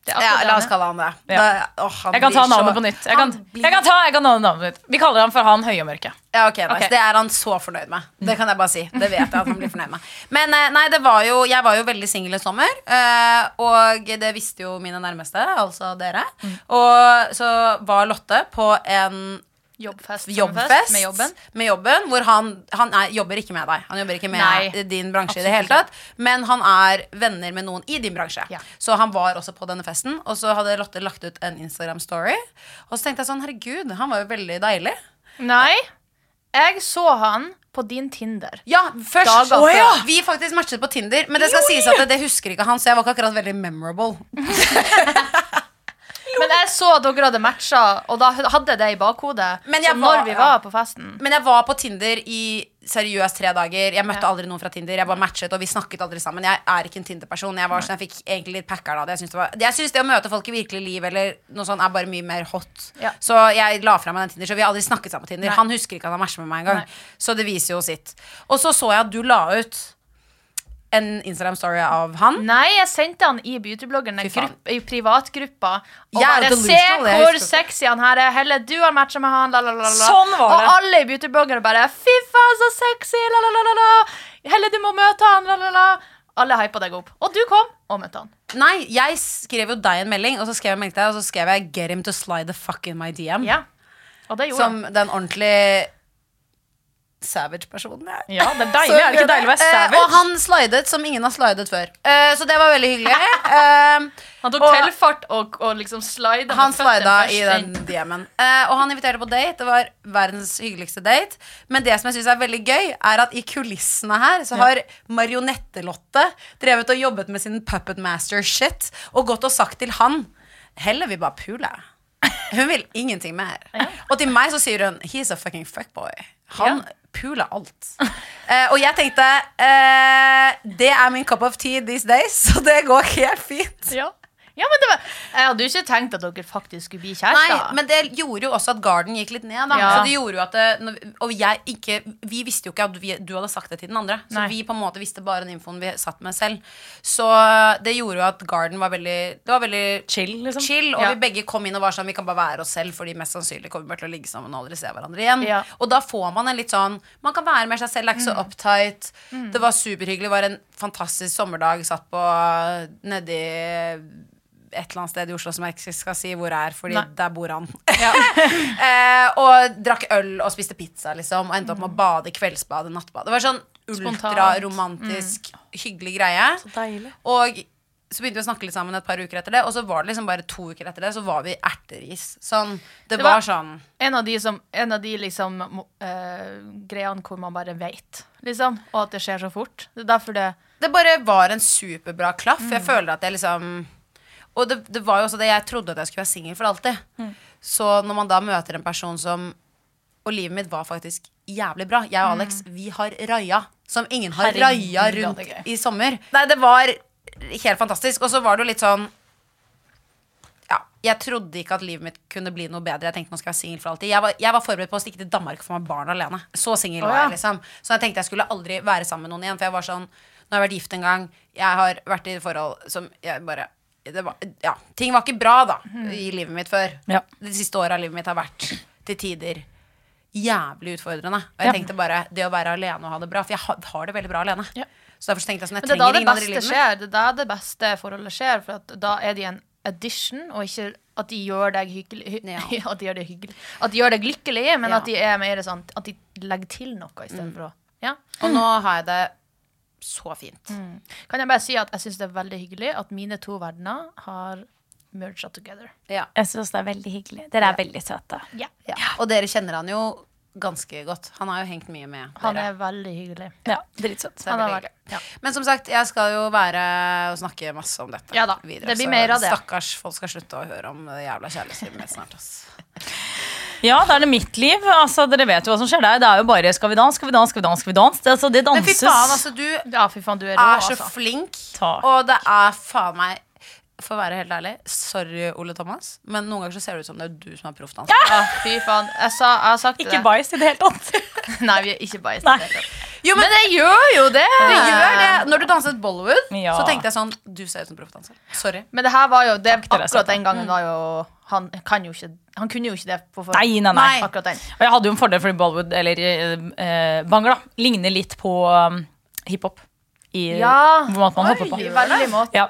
[SPEAKER 4] Er
[SPEAKER 1] Ja, la oss kalle han det. Da- å, han
[SPEAKER 2] Jeg kan ta
[SPEAKER 1] navnet så-
[SPEAKER 2] på nytt. Jeg kan,
[SPEAKER 1] blir-
[SPEAKER 2] jeg kan ta, jeg kan navnet på nytt. Vi kaller han for han høye og mørke.
[SPEAKER 1] Ja, okay, nice.
[SPEAKER 4] okay.
[SPEAKER 1] Det er han så fornøyd med. Det kan jeg bare si. Det vet jeg at han blir fornøyd med. Men eh, nei, det var jo Jeg var jo veldig singel i sommer, eh, og det visste jo mine nærmeste, altså dere. Og så var Lotte på en
[SPEAKER 4] Jobbfest.
[SPEAKER 1] jobbfest
[SPEAKER 4] Med jobben.
[SPEAKER 1] med jobben, hvor han, han er, jobber ikke med deg. Han jobber ikke med
[SPEAKER 4] Nei,
[SPEAKER 1] din bransje i det hele tatt. Men han er venner med noen i din bransje.
[SPEAKER 4] Ja.
[SPEAKER 1] Så han var også på denne festen. Og så hadde Lotte lagt ut en Instagram-story. Og så tenkte jeg sånn, herregud, han var jo veldig deilig.
[SPEAKER 4] Nei. Jeg så han på din Tinder.
[SPEAKER 1] Ja, først Å, ja. Vi faktisk matchet på Tinder, men det skal sies at det, det husker ikke han, så jeg var ikke akkurat veldig memorable.
[SPEAKER 4] Men jeg så dere hadde matcha, og da hadde jeg det i bakhodet.
[SPEAKER 1] Men
[SPEAKER 4] så
[SPEAKER 1] var-
[SPEAKER 4] når vi
[SPEAKER 1] ja.
[SPEAKER 4] var på festen
[SPEAKER 1] Men jeg var på Tinder i seriøst tre dager. Jeg møtte aldri noen fra Tinder. Jeg bare matchet, og vi snakket aldri sammen. Jeg er ikke en Tinder-person. Jeg var sånn, jeg fikk egentlig litt packeren av det. Jeg syns det, var- jeg syns det å møte folk i virkelig liv eller noe sånt er bare mye mer hot.
[SPEAKER 4] Ja.
[SPEAKER 1] Så jeg la fra meg den Tinder, så vi har aldri snakket sammen på Tinder.
[SPEAKER 4] Nei.
[SPEAKER 1] Han husker ikke at han matcher med meg engang. Så det viser jo sitt. Og så så jeg at du la ut en Instagram-story av han.
[SPEAKER 4] Nei, jeg sendte han i beautybloggen i privatgruppa. Og
[SPEAKER 1] er
[SPEAKER 4] bare se hvor sexy han her er. Helle, du har matcha med han.
[SPEAKER 2] Sånn var
[SPEAKER 4] og alle i beautybloggere bare Fy faen, så sexy! La, la, la, la, la. Helle, du må møte han. La, la, la. Alle hypa deg opp. Og du kom og møtte han.
[SPEAKER 1] Nei, jeg skrev jo deg en melding, og så skrev jeg melding til deg, og så skrev jeg 'Get him to slide the fuck in my DM'.
[SPEAKER 4] Ja. Og det gjorde
[SPEAKER 1] Som den ordentlig savage-personen jeg er.
[SPEAKER 2] Ja, det er deilig. Er det ikke deilig å være
[SPEAKER 1] Eh,
[SPEAKER 2] savage?
[SPEAKER 1] og han slidet som ingen har slidet før. Eh, så det var veldig hyggelig. Eh,
[SPEAKER 4] Han tok
[SPEAKER 1] og-
[SPEAKER 4] tilfart og, og liksom slida
[SPEAKER 1] han slida i den. DM-en. Og han inviterte på date. Det var verdens hyggeligste date. Men det som jeg syns er veldig gøy, er at i kulissene her så har Marionette-Lotte drevet og jobbet med sin Puppet Master-shit og gått og sagt til han Heller vi bare pule. Hun vil ingenting mer. Og til meg så sier hun He's a fucking fuckboy. Han puler alt. Eh, og jeg tenkte eh, Det er min cup of tea these days, så det går helt fint.
[SPEAKER 4] Ja. Ja, men det var Jeg hadde jo ikke tenkt at dere faktisk skulle bli
[SPEAKER 1] Nei,
[SPEAKER 4] kjærester.
[SPEAKER 1] men det gjorde jo også at Garden gikk litt ned. Da.
[SPEAKER 4] Ja.
[SPEAKER 1] Så det gjorde jo at det, Og jeg ikke Vi visste jo ikke at vi, du hadde sagt det til den andre. Så
[SPEAKER 4] Nei.
[SPEAKER 1] vi på en måte visste bare den infoen vi satt med selv. Så det gjorde jo at Garden var veldig Det var veldig
[SPEAKER 2] Chill, liksom.
[SPEAKER 1] chill, og
[SPEAKER 4] Ja.
[SPEAKER 1] vi begge kom inn og var sånn Vi kan bare være oss selv, Fordi mest sannsynlig kommer vi bare til å ligge sammen og aldri se hverandre igjen.
[SPEAKER 4] Ja.
[SPEAKER 1] Og da får man en litt sånn Man kan være med seg selv, er ikke så uptight. Det var superhyggelig. Det var en fantastisk sommerdag. Satt på nedi et eller annet sted i Oslo som jeg ikke skal si hvor er, fordi
[SPEAKER 4] Nei.
[SPEAKER 1] der bor han. eh, og drakk øl og spiste pizza, liksom. Og endte opp med å bade kveldsbade, nattbade. Det var sånn ultraromantisk, mm. hyggelig greie.
[SPEAKER 2] deilig.
[SPEAKER 1] Og så begynte vi å snakke litt sammen et par uker etter det, og så var det liksom bare to uker etter det, så var vi erteris. Sånn, det,
[SPEAKER 4] Det
[SPEAKER 1] var,
[SPEAKER 4] var-
[SPEAKER 1] sånn
[SPEAKER 4] En av de, som, en av de liksom eh, greiene hvor man bare vet, liksom. Og at det skjer så fort. Det er derfor det
[SPEAKER 1] Det bare var en superbra klaff. Jeg føler at jeg liksom Og det, det var jo også det jeg trodde at jeg skulle være singel for alltid. Så når man da møter en person som Og livet mitt var faktisk jævlig bra. Jeg og Alex, vi har raia. Som ingen har
[SPEAKER 4] Herregud,
[SPEAKER 1] raia rundt i sommer. Nei, det var helt fantastisk. Og så var det jo litt sånn ja, jeg trodde ikke at livet mitt kunne bli noe bedre. Jeg tenkte nå skal jeg være singel for alltid. Jeg var, jeg var forberedt på å stikke til Danmark for meg barn alene. Så singel
[SPEAKER 4] Å,
[SPEAKER 1] var
[SPEAKER 4] ja.
[SPEAKER 1] jeg, liksom. Så jeg tenkte jeg skulle aldri være sammen med noen igjen. For jeg var sånn Nå har jeg vært gift en gang. Jeg har vært i forhold som jeg bare var, Ja. Ting var ikke bra, da, i livet mitt før.
[SPEAKER 2] Ja.
[SPEAKER 1] De siste åra av livet mitt har vært til tider jævlig utfordrende. Og jeg
[SPEAKER 2] Ja.
[SPEAKER 1] tenkte bare det å være alene og ha det bra. For jeg har, det veldig bra alene.
[SPEAKER 4] Ja.
[SPEAKER 1] Så derfor så tenkte jeg sånn Jeg
[SPEAKER 4] Men det er
[SPEAKER 1] trenger ingen andre i livet mitt.
[SPEAKER 4] skjer. Det er da det beste forholdet skjer. For at da er de en addition, og ikke at de gjør deg hyggelig. At de gjør deg hyggelig At de gjør deg lykkelig, men at de er mer sånn At de legger til noe istedenfor å Ja.
[SPEAKER 1] Og nå har jeg det så fint.
[SPEAKER 4] Kan jeg bare si at jeg syns det er veldig hyggelig at mine to verdener har merged together.
[SPEAKER 1] Ja.
[SPEAKER 2] Jeg syns det er veldig hyggelig. Dere er veldig søte.
[SPEAKER 4] Ja.
[SPEAKER 1] Ja. Og dere kjenner han jo ganske godt. Han har jo hengt mye med
[SPEAKER 4] Han er veldig hyggelig.
[SPEAKER 2] Ja, Dritsøt.
[SPEAKER 4] Han er
[SPEAKER 1] veldig hyggelig.
[SPEAKER 4] ja.
[SPEAKER 1] Men som sagt, jeg skal jo være og snakke masse om dette
[SPEAKER 4] Ja da,
[SPEAKER 1] videre.
[SPEAKER 4] det blir
[SPEAKER 1] så
[SPEAKER 4] mer av det.
[SPEAKER 1] Stakkars folk skal slutte å høre om jævla kjærlighetslivet mitt snart. Ass.
[SPEAKER 2] Ja, da er det mitt liv. Altså, Dere vet jo hva som skjer der. Det er jo bare Skal vi danse, skal vi danse, skal vi danse. Skal vi danse. Det, altså, det
[SPEAKER 1] Men fy faen, altså, du
[SPEAKER 4] Ja, fy faen, du er rå,
[SPEAKER 1] er så
[SPEAKER 4] altså.
[SPEAKER 1] flink.
[SPEAKER 2] Takk.
[SPEAKER 1] Og det er faen meg For å være helt ærlig, sorry, Ole Thomas, men noen ganger så ser det ut som det er du som er proffdanser.
[SPEAKER 4] Ja, fy faen. Jeg, sa, jeg har sagt
[SPEAKER 2] Ikke
[SPEAKER 4] det.
[SPEAKER 2] bajs i det hele tatt.
[SPEAKER 4] Nei, vi er ikke biased.
[SPEAKER 1] Jo, men,
[SPEAKER 4] Men det gjør jo det!
[SPEAKER 1] det gjør det. Når du danset Bollywood,
[SPEAKER 2] Ja.
[SPEAKER 1] så tenkte jeg sånn Du ser ut som proffdanser. Sorry.
[SPEAKER 4] Men det her var jo det, Akkurat den gangen var jo Han kan jo ikke Han kunne jo ikke det på forhånd.
[SPEAKER 2] Nei, nei, nei.
[SPEAKER 1] Nei.
[SPEAKER 4] Akkurat den.
[SPEAKER 2] Og jeg hadde jo en fordel fordi Bollywood, eller eh, eh, Bangla, ligner litt på um, hiphop. I
[SPEAKER 4] Ja.
[SPEAKER 2] måten man hopper på.
[SPEAKER 4] Veldig måte.
[SPEAKER 2] Ja.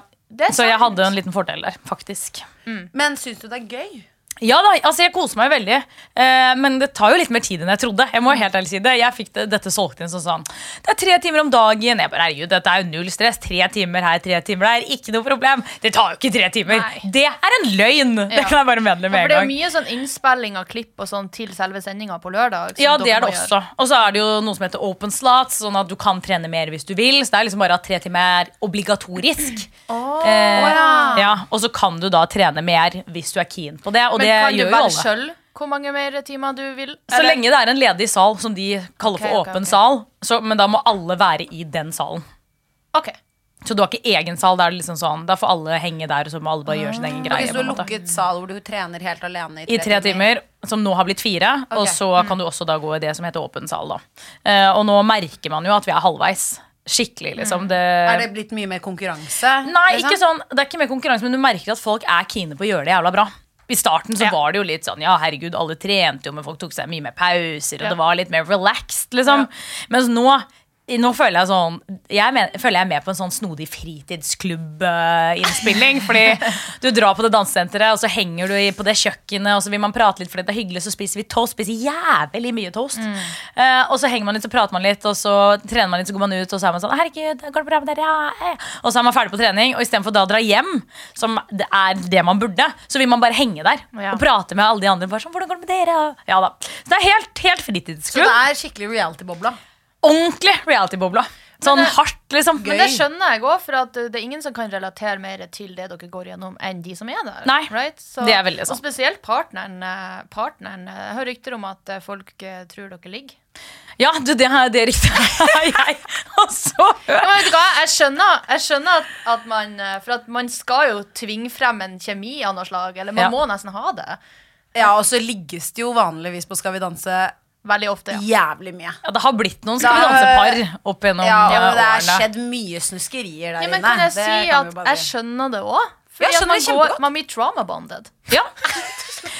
[SPEAKER 2] Så jeg
[SPEAKER 4] hadde
[SPEAKER 2] hadde en liten fordel der, faktisk.
[SPEAKER 1] Men syns du det er gøy?
[SPEAKER 2] Ja da, altså jeg koser meg veldig, eh, men det tar jo litt mer tid enn jeg trodde. Jeg må helt ærlig si det. Jeg fikk det, dette solgt inn som sånn Det er tre timer om dagen. Jeg bare, herregud, dette er jo null stress. Tre timer her, tre timer der. Ikke noe problem. Det tar jo ikke tre timer.
[SPEAKER 4] Nei.
[SPEAKER 2] Det er en løgn! Det kan jeg bare meddele
[SPEAKER 4] Ja,
[SPEAKER 2] med
[SPEAKER 4] for det er mye sånn innspilling av klipp og sånn til selve sendinga på lørdag.
[SPEAKER 2] Ja, det er det også. Og så er det jo noe som heter open slots, sånn at du kan trene mer hvis du vil. Så det er liksom bare at tre timer er obligatorisk. eh, ja. Og så kan du da trene mer hvis du er keen på det, og
[SPEAKER 4] Men
[SPEAKER 2] det
[SPEAKER 4] kan du
[SPEAKER 2] gjør jo
[SPEAKER 4] velge
[SPEAKER 2] alle.
[SPEAKER 4] sjøl hvor mange mer timer du vil?
[SPEAKER 2] Så
[SPEAKER 4] Eller-
[SPEAKER 2] lenge det er en ledig sal, som de kaller for
[SPEAKER 4] Ok, ok,
[SPEAKER 2] åpen
[SPEAKER 4] ok.
[SPEAKER 2] sal, så, men da må alle være i den salen.
[SPEAKER 4] Ok.
[SPEAKER 2] Så du har ikke egen sal, da er det liksom sånn, da får alle henge der, og så må alle bare gjøre sin egen
[SPEAKER 1] Og
[SPEAKER 2] greie.
[SPEAKER 1] hvis du
[SPEAKER 2] på
[SPEAKER 1] har
[SPEAKER 2] en måte.
[SPEAKER 1] lukket sal hvor du trener helt alene
[SPEAKER 2] I tre timer, som nå har blitt fire, og
[SPEAKER 1] Ok.
[SPEAKER 2] så kan du også da gå i det som heter åpen sal. da. Eh, og nå merker man jo at vi er halvveis. Skikkelig, liksom. Det,
[SPEAKER 1] Er det blitt mye mer konkurranse?
[SPEAKER 2] Nei,
[SPEAKER 1] liksom?
[SPEAKER 2] ikke sånn, det er ikke mer konkurranse, men du merker at folk er kine på å gjøre det jævla bra. I starten så
[SPEAKER 4] Ja.
[SPEAKER 2] var det jo litt sånn Ja, herregud, alle trente jo, men folk tok seg mye mer pauser, og
[SPEAKER 4] Ja.
[SPEAKER 2] det var litt mer relaxed, liksom. Mens nå nå føler jeg sånn Jeg men, føler jeg er med på en sånn snodig fritidsklubb-innspilling. fordi du drar på det dansesenteret, og så henger du i, på det kjøkkenet, og så vil man prate litt fordi det er hyggelig, så spiser vi toast. Spiser jævlig mye toast. Eh, og så henger man litt, så prater man litt, og så trener man litt, så går man ut, og så er man sånn Herregud, går det bra med dere? Ja, eh. Og så er man ferdig på trening, og istedenfor da å dra hjem, som det er det man burde, så vil man bare henge der
[SPEAKER 4] Ja.
[SPEAKER 2] og prate med alle de andre. Bare sånn, hvordan går det med dere? Ja da. Så det er helt, helt
[SPEAKER 1] Så det er skikkelig reality-bobla.
[SPEAKER 2] Ordentlig reality-bobla. Sånn
[SPEAKER 4] det-
[SPEAKER 2] hardt, liksom.
[SPEAKER 4] Men det skjønner jeg òg, for at det er ingen som kan relatere mer til det dere går gjennom, enn de som er der.
[SPEAKER 2] Nei,
[SPEAKER 4] right? Så,
[SPEAKER 2] det er veldig sånn.
[SPEAKER 4] Og spesielt partneren. eh, partneren. Jeg hører rykter om at eh, folk eh, tror dere ligger.
[SPEAKER 2] Ja, du, det, er- det riktig. jeg også?
[SPEAKER 4] Jeg skjønner, jeg skjønner at, at man For at man skal jo tvinge frem en kjemi av noe slag. Eller man
[SPEAKER 2] Ja.
[SPEAKER 4] må nesten ha det.
[SPEAKER 1] Ja, og så ligges det jo vanligvis på Skal vi danse
[SPEAKER 4] Veldig ofte. Ja.
[SPEAKER 1] jævlig mye.
[SPEAKER 2] Ja, det har blitt noen danse-par opp gjennom
[SPEAKER 1] Ja,
[SPEAKER 2] eh,
[SPEAKER 1] og det er
[SPEAKER 2] årene.
[SPEAKER 1] skjedd mye snuskerier der
[SPEAKER 4] Ja, men
[SPEAKER 1] inne.
[SPEAKER 4] kan jeg
[SPEAKER 1] Det
[SPEAKER 4] si
[SPEAKER 1] kan
[SPEAKER 4] at jeg skjønner det òg?
[SPEAKER 1] Ja, jeg skjønner
[SPEAKER 4] man,
[SPEAKER 1] det kjempegodt.
[SPEAKER 4] man blir trauma-bonded.
[SPEAKER 2] Ja.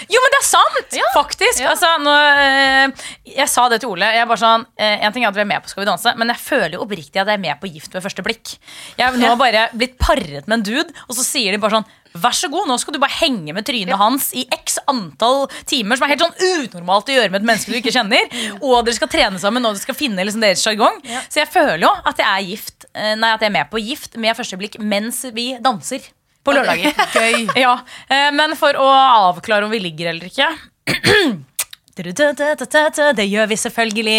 [SPEAKER 2] Jo, men det er sant! Faktisk.
[SPEAKER 4] Ja.
[SPEAKER 2] Altså, nå, eh, jeg sa det til Ole. Jeg bare sånn, eh, en ting er at vi er med på Skal vi danse, men jeg føler jo oppriktig at jeg er med på Gift ved første blikk. Jeg har nå bare blitt paret med en dude, og så sier de bare sånn Vær så god, nå skal du bare henge med trynet hans i x antall timer, som er helt sånn unormalt å gjøre med et menneske du ikke kjenner. Og dere skal trene sammen, og dere skal finne liksom deres sjargong. Så jeg føler jo at jeg er gift eh, Nei, at jeg er med på Gift med første blikk mens vi danser. På lørdager.
[SPEAKER 1] Gøy.
[SPEAKER 2] Ja, eh, men for å avklare om vi ligger eller ikke Det gjør vi selvfølgelig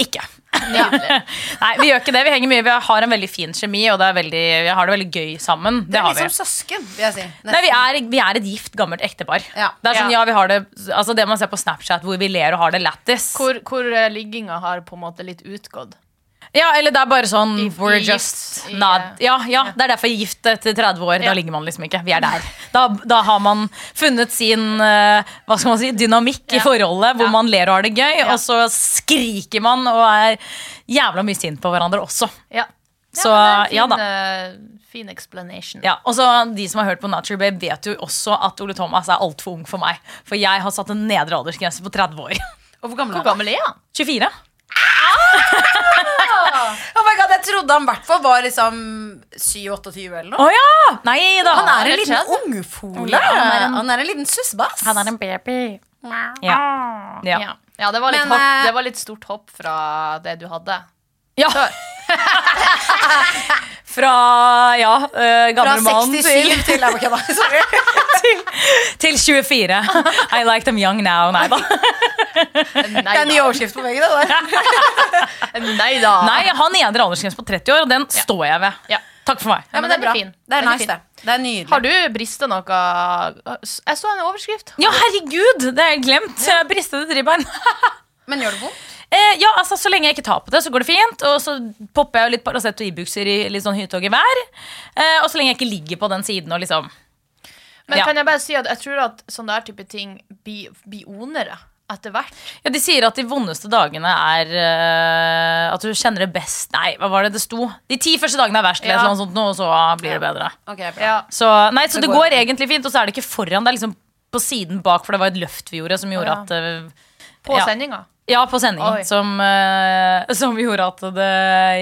[SPEAKER 2] ikke. Nei, vi gjør ikke det. Vi henger mye. Vi har en veldig fin kjemi, og det er veldig, vi har det veldig gøy sammen. Det
[SPEAKER 1] Det er liksom
[SPEAKER 2] vi.
[SPEAKER 1] søsken, vil jeg si.
[SPEAKER 2] Nei, vi er, vi er et gift, gammelt ektepar.
[SPEAKER 1] Ja.
[SPEAKER 2] Det er sånn, ja, vi har det Altså det man ser på Snapchat, hvor vi ler og har det lættis.
[SPEAKER 4] Hvor, hvor eh, ligginga har på en måte litt utgått.
[SPEAKER 2] Ja, eller det er bare sånn
[SPEAKER 4] If
[SPEAKER 2] We're just
[SPEAKER 4] gift,
[SPEAKER 2] not ja, ja, det er derfor gift etter 30 år.
[SPEAKER 4] Ja.
[SPEAKER 2] Da ligger man liksom ikke. Vi er der. Da, da har man funnet sin eh, hva skal man si, dynamikk i forholdet, hvor
[SPEAKER 4] Ja.
[SPEAKER 2] man ler og har det gøy,
[SPEAKER 4] Ja.
[SPEAKER 2] og så skriker man og er jævla mye sint på hverandre også.
[SPEAKER 4] Ja.
[SPEAKER 2] Så, ja da.
[SPEAKER 4] fin, eh, fin explanation.
[SPEAKER 2] Ja, og så De som har hørt på Natural Babe, vet jo også at Ole Thomas er altfor ung for meg. For jeg har satt en nedre aldersgrense på 30 år.
[SPEAKER 1] Og hvor gammel
[SPEAKER 4] Hvor gammel er han?
[SPEAKER 2] 24.
[SPEAKER 1] Oh my god, Jeg trodde han i hvert fall var liksom 7-28 eller noe.
[SPEAKER 2] Oh, ja! Nei da.
[SPEAKER 1] Han er en liten ungfole.
[SPEAKER 2] Ja, han er en-
[SPEAKER 1] Han er en liten sussbass.
[SPEAKER 2] Han er en baby. Ja. ja.
[SPEAKER 4] Ja. Ja, det, var litt
[SPEAKER 1] Men,
[SPEAKER 4] hopp,
[SPEAKER 1] eh,
[SPEAKER 4] det var litt stort hopp fra det du hadde.
[SPEAKER 2] Ja. Fra ja, uh,
[SPEAKER 1] Fra
[SPEAKER 2] gamle mann
[SPEAKER 1] 67
[SPEAKER 2] til,
[SPEAKER 1] til Jeg må kødda. Sorry.
[SPEAKER 2] til, til 24. I like them young now. Nei da.
[SPEAKER 1] Det er en ny overskrift på veggen. det der.
[SPEAKER 4] Nei da.
[SPEAKER 2] Nei, jeg har nedre aldersgrense på 30 år, og den står jeg ved.
[SPEAKER 4] Ja.
[SPEAKER 2] Takk for meg.
[SPEAKER 4] Ja, men det er fin.
[SPEAKER 1] Det er nice,
[SPEAKER 4] fin.
[SPEAKER 1] det. Det er nydelig.
[SPEAKER 4] Har du brista noe Jeg så en overskrift.
[SPEAKER 2] Ja, herregud! Det har jeg glemt. Jeg Bristede drivbein.
[SPEAKER 1] Men gjør det vondt?
[SPEAKER 2] Eh, ja, altså Så lenge jeg ikke tar på det, så går det fint. Og så popper jeg jo litt Paracet og Ibux-er i litt sånn hytog i vær. Eh, og så lenge jeg ikke ligger på den siden og liksom
[SPEAKER 4] Men
[SPEAKER 2] Ja.
[SPEAKER 4] kan jeg bare si at jeg tror at sånne der type ting blir, blir onere etter hvert.
[SPEAKER 2] Ja, De sier at de vondeste dagene er uh, At du kjenner det best Nei, hva var det det sto? De ti første dagene er verst, eller
[SPEAKER 4] Ja.
[SPEAKER 2] noe sånt, og så blir det bedre.
[SPEAKER 1] Okay, bra.
[SPEAKER 4] Ja.
[SPEAKER 2] Så, nei, så
[SPEAKER 1] Det
[SPEAKER 2] det
[SPEAKER 1] går-
[SPEAKER 2] går egentlig fint, og så er det ikke foran. Det er liksom på siden bak, for det var et løft vi gjorde som gjorde
[SPEAKER 4] Ja.
[SPEAKER 2] at uh,
[SPEAKER 4] På
[SPEAKER 2] Ja.
[SPEAKER 4] sendinga.
[SPEAKER 2] Ja, på
[SPEAKER 4] sendingen.
[SPEAKER 2] Som, uh, som gjorde at det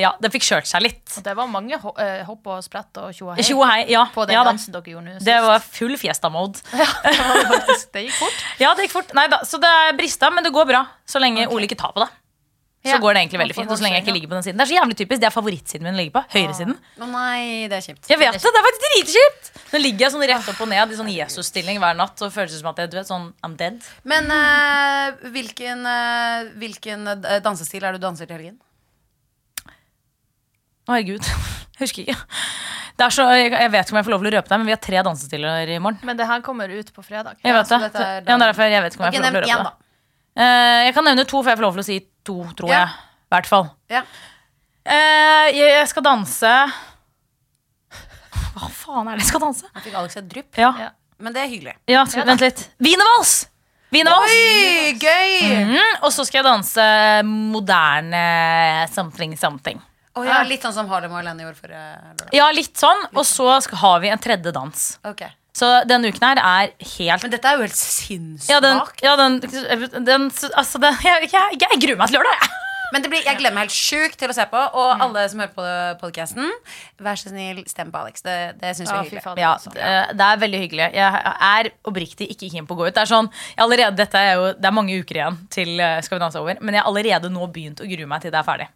[SPEAKER 2] Ja, det fikk kjørt seg litt.
[SPEAKER 4] Og det var mange ho eh, hopp og sprett og tjo og hei
[SPEAKER 2] hei. Ja,
[SPEAKER 4] på den
[SPEAKER 2] ja da.
[SPEAKER 4] dansen dere gjorde nå.
[SPEAKER 2] Det var full fiesta-mode.
[SPEAKER 4] ja, det, det, gikk fort.
[SPEAKER 2] Ja, det gikk fort. Nei da, så det brista, men det går bra. Så lenge Ole ikke tar på det. Så
[SPEAKER 4] Ja.
[SPEAKER 2] går det egentlig veldig fint. Og så lenge jeg ikke ligger på den siden. Det er så jævlig typisk. Det er favorittsiden min å ligge på. Høyresiden.
[SPEAKER 1] Å nei, det er kjipt.
[SPEAKER 2] Jeg vet det, det er faktisk dritkjipt! Nå ligger jeg sånn rett opp og ned i sånn Jesus-stilling hver natt og føles som at jeg, du vet, sånn, I'm dead.
[SPEAKER 1] Men uh, hvilken, uh, hvilken eh, dansestil er det du danser til helgen?
[SPEAKER 2] Å, herregud. Jeg husker ikke. Det er så, jeg, vet ikke om jeg får lov til å røpe deg, men vi har tre dansestiler i morgen.
[SPEAKER 4] Men det her kommer ut på fredag.
[SPEAKER 2] Jeg vet det. Ja, er derfor jeg vet ikke om jeg får lov til å røpe
[SPEAKER 1] da.
[SPEAKER 2] Eh, jeg kan nevne to, for jeg får lov til å si to, tror
[SPEAKER 1] Ja.
[SPEAKER 2] jeg. I hvert fall.
[SPEAKER 1] Ja.
[SPEAKER 2] Eh, jeg, skal danse Hva faen er det jeg skal danse?
[SPEAKER 1] Jeg fikk Alex et drypp,
[SPEAKER 2] Ja,
[SPEAKER 4] Ja.
[SPEAKER 1] men det er hyggelig.
[SPEAKER 2] ja skal,
[SPEAKER 4] Ja
[SPEAKER 2] vent litt. Wienervals! Wienervals!
[SPEAKER 1] Oi, gøy!
[SPEAKER 2] Mm, og så skal jeg danse moderne something something.
[SPEAKER 1] Oh, ja, litt sånn som Harlem og Alene gjorde forrige lørdag.
[SPEAKER 2] Ja, litt sånn. Og så skal, har vi en tredje dans.
[SPEAKER 1] Ok.
[SPEAKER 2] Så denne uken her er helt
[SPEAKER 1] Men dette er jo helt sinnssvakt.
[SPEAKER 2] Ja, den, ja, den, den Altså, den, jeg, jeg, jeg gruer meg til lørdag, jeg.
[SPEAKER 1] Men det blir, jeg gleder meg helt sjukt til å se på. Og alle som hører på podcasten, vær så snill, stem på Alex. Det, det syns vi er hyggelig.
[SPEAKER 4] faen.
[SPEAKER 2] Ja,
[SPEAKER 4] altså.
[SPEAKER 2] det, er veldig hyggelig. Jeg er oppriktig ikke keen på å gå ut. Det er sånn, jeg allerede, dette er jo, det er mange uker igjen til eh, Skal vi danse over, men jeg har allerede nå begynt å grue meg til det er ferdig.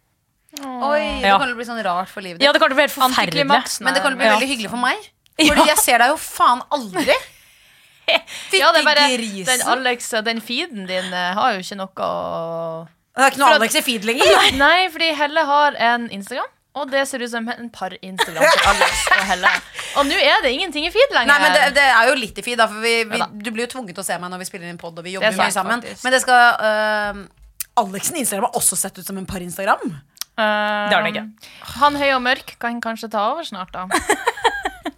[SPEAKER 1] Oi, det
[SPEAKER 2] Ja.
[SPEAKER 1] kan jo bli sånn rart for livet
[SPEAKER 2] Ja, det kommer til å bli helt forferdelig.
[SPEAKER 1] Men det kan bli veldig hyggelig for meg. Fordi jeg ser deg jo faen aldri. Fytti
[SPEAKER 4] Ja, det er bare
[SPEAKER 1] grisen.
[SPEAKER 4] den Alex, den feeden din eh, har jo ikke noe å
[SPEAKER 1] Det er ikke noe
[SPEAKER 4] For at-
[SPEAKER 1] Alex i feed lenger.
[SPEAKER 4] Nei, fordi Helle har en Instagram. Og det ser ut som en par-Instagram til Alex og Helle. Og nå er det ingenting i feed lenger.
[SPEAKER 1] Nei, men det, det er jo litt i feed, da, for vi, vi,
[SPEAKER 4] Ja da.
[SPEAKER 1] du blir jo tvunget til å se meg når vi spiller inn pod, og vi
[SPEAKER 4] Det
[SPEAKER 1] jobber
[SPEAKER 4] sant,
[SPEAKER 1] mye sammen.
[SPEAKER 4] faktisk.
[SPEAKER 1] Men det skal øh, Alexen Instagram har også sett ut som en par-Instagram.
[SPEAKER 4] Eh,
[SPEAKER 2] Det har den ikke.
[SPEAKER 4] Han høy og mørk kan kanskje ta over snart, da.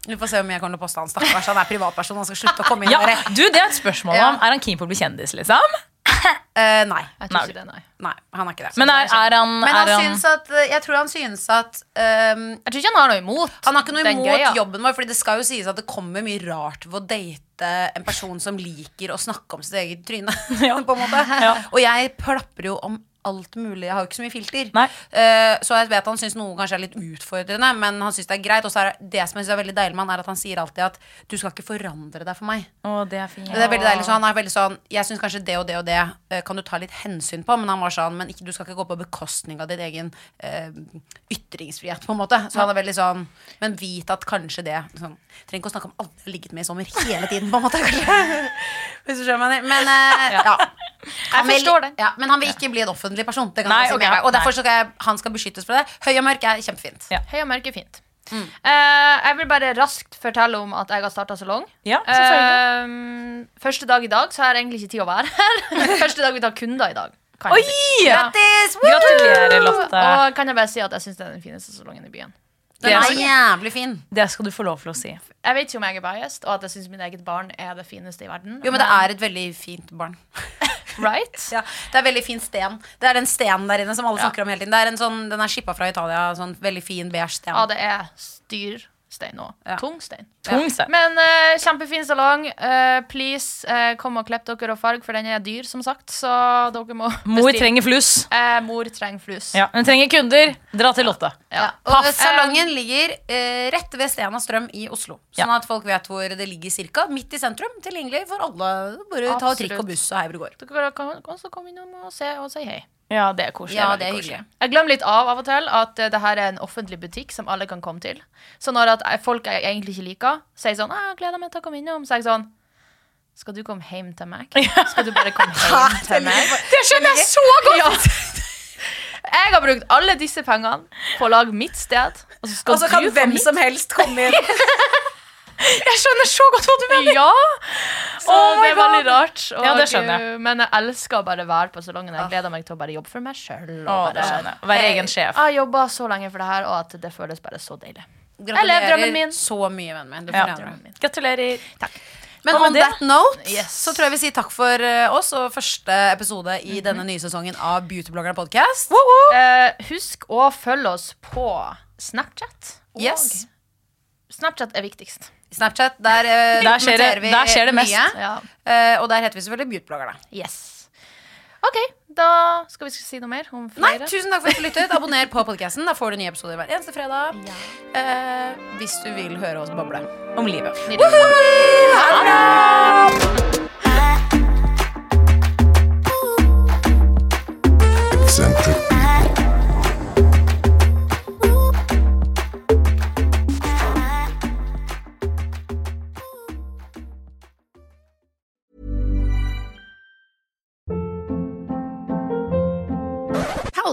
[SPEAKER 1] Vi får se om jeg kommer til å poste han. Stakkars, han er privatperson. Han skal slutte å komme inn
[SPEAKER 2] Ja, du, Det er et spørsmål
[SPEAKER 1] Ja.
[SPEAKER 2] om Er han keen på å bli kjendis, liksom?
[SPEAKER 1] Uh, nei.
[SPEAKER 4] Jeg
[SPEAKER 2] Nei.
[SPEAKER 4] tror ikke det, nei.
[SPEAKER 1] nei, han er ikke det.
[SPEAKER 2] Men er, er han,
[SPEAKER 1] Men han
[SPEAKER 2] er han
[SPEAKER 1] syns at Jeg tror han synes at um,
[SPEAKER 4] Jeg tror ikke han har noe imot
[SPEAKER 1] Han har ikke noe
[SPEAKER 4] imot
[SPEAKER 1] imot
[SPEAKER 4] ja.
[SPEAKER 1] jobben vår, Fordi det skal jo sies at det kommer mye rart ved å date en person som liker å snakke om sitt eget tryne. på en måte Og jeg plapper jo om alt mulig. Jeg har jo ikke så mye filter. Eh, så jeg vet han syns noe kanskje er litt utfordrende, men han syns det er greit. Og så er det, som jeg synes er veldig deilig med han, er at han sier alltid at du skal ikke forandre deg for meg.
[SPEAKER 2] Å, det er fint.
[SPEAKER 1] Det er veldig deilig, så han er veldig sånn Jeg syns kanskje det og det og det uh, kan du ta litt hensyn på, men han var sånn Men ikke, du skal ikke gå på bekostning av din egen uh, ytringsfrihet, på en måte. Så han er veldig sånn Men vit at kanskje det sånn, Trenger ikke å snakke om alle jeg har ligget med i sommer hele tiden, på en måte. Kanskje. Hvis du skjønner meg. Men ja. Han vil-
[SPEAKER 4] forstår det.
[SPEAKER 1] Ja, men han vil ikke bli en offentlig person. Det kan
[SPEAKER 2] Nei,
[SPEAKER 1] jeg si
[SPEAKER 2] ok,
[SPEAKER 1] med og derfor skal jeg, han skal beskyttes fra det. Høy og mørk er kjempefint.
[SPEAKER 2] Ja.
[SPEAKER 4] Høy og mørk er fint.
[SPEAKER 1] Mm.
[SPEAKER 4] Uh, jeg vil bare raskt fortelle om at jeg har starta salong.
[SPEAKER 2] Ja.
[SPEAKER 4] Eh, første dag i dag, så har jeg egentlig ikke tid å være her. første dag vi tar kunder i dag.
[SPEAKER 2] Oi!
[SPEAKER 4] Ja.
[SPEAKER 1] Grattis! Woo!
[SPEAKER 2] Gratulerer, Lotte.
[SPEAKER 4] Og kan jeg bare si at jeg syns det er den fineste salongen i byen.
[SPEAKER 1] Den er jævlig fin.
[SPEAKER 2] Det skal du få lov til å si.
[SPEAKER 4] Jeg vet ikke om jeg er biased, og at jeg syns mitt eget barn er det fineste i verden.
[SPEAKER 1] Jo, men det er et veldig fint barn.
[SPEAKER 4] Right?
[SPEAKER 1] Ja, det er veldig fin sten. Det er den stenen der inne som alle snakker om hele tiden. Det er en sånn, den er shippa fra Italia. Sånn veldig fin beige sten.
[SPEAKER 4] Ja, det er styrstein òg.
[SPEAKER 1] Ja.
[SPEAKER 4] Tung stein.
[SPEAKER 2] Tung stein.
[SPEAKER 4] Men uh, kjempefin salong. Uh, please, uh, kom og klipp dere og farg, for den er dyr, som sagt. Så dere må
[SPEAKER 2] Mor trenger fluss.
[SPEAKER 4] Eh, mor trenger flus.
[SPEAKER 2] Ja, Hun trenger kunder. Dra til Lotte.
[SPEAKER 4] Ja.
[SPEAKER 1] Og salongen ligger rett ved Stena Strøm i Oslo. Sånn
[SPEAKER 2] Ja.
[SPEAKER 1] at folk vet hvor det ligger cirka. Midt i sentrum. Tilgjengelig for alle. Bare ta trikk og buss og hei hvor det går.
[SPEAKER 4] Dere kan kan også komme innom og se og si hei.
[SPEAKER 2] Ja, det er koselig.
[SPEAKER 1] Ja, det er
[SPEAKER 2] koselig.
[SPEAKER 4] Jeg glemmer litt av av og til at uh, det her er en offentlig butikk som alle kan komme til. Så når at eh, folk jeg egentlig ikke liker, sier sånn ah, 'Jeg gleder meg til å komme innom', så er jeg sånn Skal du komme hjem til meg? Skal du bare komme hjem til meg?
[SPEAKER 2] Det skjønner jeg så godt!
[SPEAKER 4] Jeg har brukt alle disse pengene på å lage mitt sted, og så
[SPEAKER 1] Og så kan
[SPEAKER 4] du
[SPEAKER 1] hvem som helst komme inn.
[SPEAKER 2] Jeg skjønner så godt hva du mener.
[SPEAKER 4] Ja! Så
[SPEAKER 2] Oh
[SPEAKER 4] det er veldig rart. Og,
[SPEAKER 2] Ja, det skjønner jeg.
[SPEAKER 4] Men jeg elsker å bare være på salongen. Jeg gleder meg til å bare jobbe for meg sjøl.
[SPEAKER 2] Jeg. Være egen sjef.
[SPEAKER 4] Jeg har jobba så lenge for det her, og at det føles bare så deilig.
[SPEAKER 1] Gratulerer så mye, vennen min.
[SPEAKER 2] Ja.
[SPEAKER 1] min.
[SPEAKER 2] Gratulerer. Takk. Men
[SPEAKER 1] on that note
[SPEAKER 4] Yes.
[SPEAKER 1] så tror jeg vi sier takk for eh, oss og første episode i
[SPEAKER 4] Mhm.
[SPEAKER 1] denne nye sesongen av Beautybloggerne podcast.
[SPEAKER 4] Eh, husk å følge oss på Snapchat. Og
[SPEAKER 1] Yes.
[SPEAKER 4] Snapchat er viktigst.
[SPEAKER 1] Snapchat, der, uh,
[SPEAKER 2] Der skjer det-
[SPEAKER 1] vi
[SPEAKER 2] der skjer det mest.
[SPEAKER 4] Ja.
[SPEAKER 1] Uh, og der heter vi selvfølgelig Beautybloggerne.
[SPEAKER 4] Yes. OK, da skal vi si noe mer om
[SPEAKER 1] Nei, tusen takk for at du lyttet. Abonner på podcasten. Da får du nye episoder hver eneste fredag. Eh, hvis du vil høre oss bable.
[SPEAKER 2] Om livet.
[SPEAKER 5] Eccentric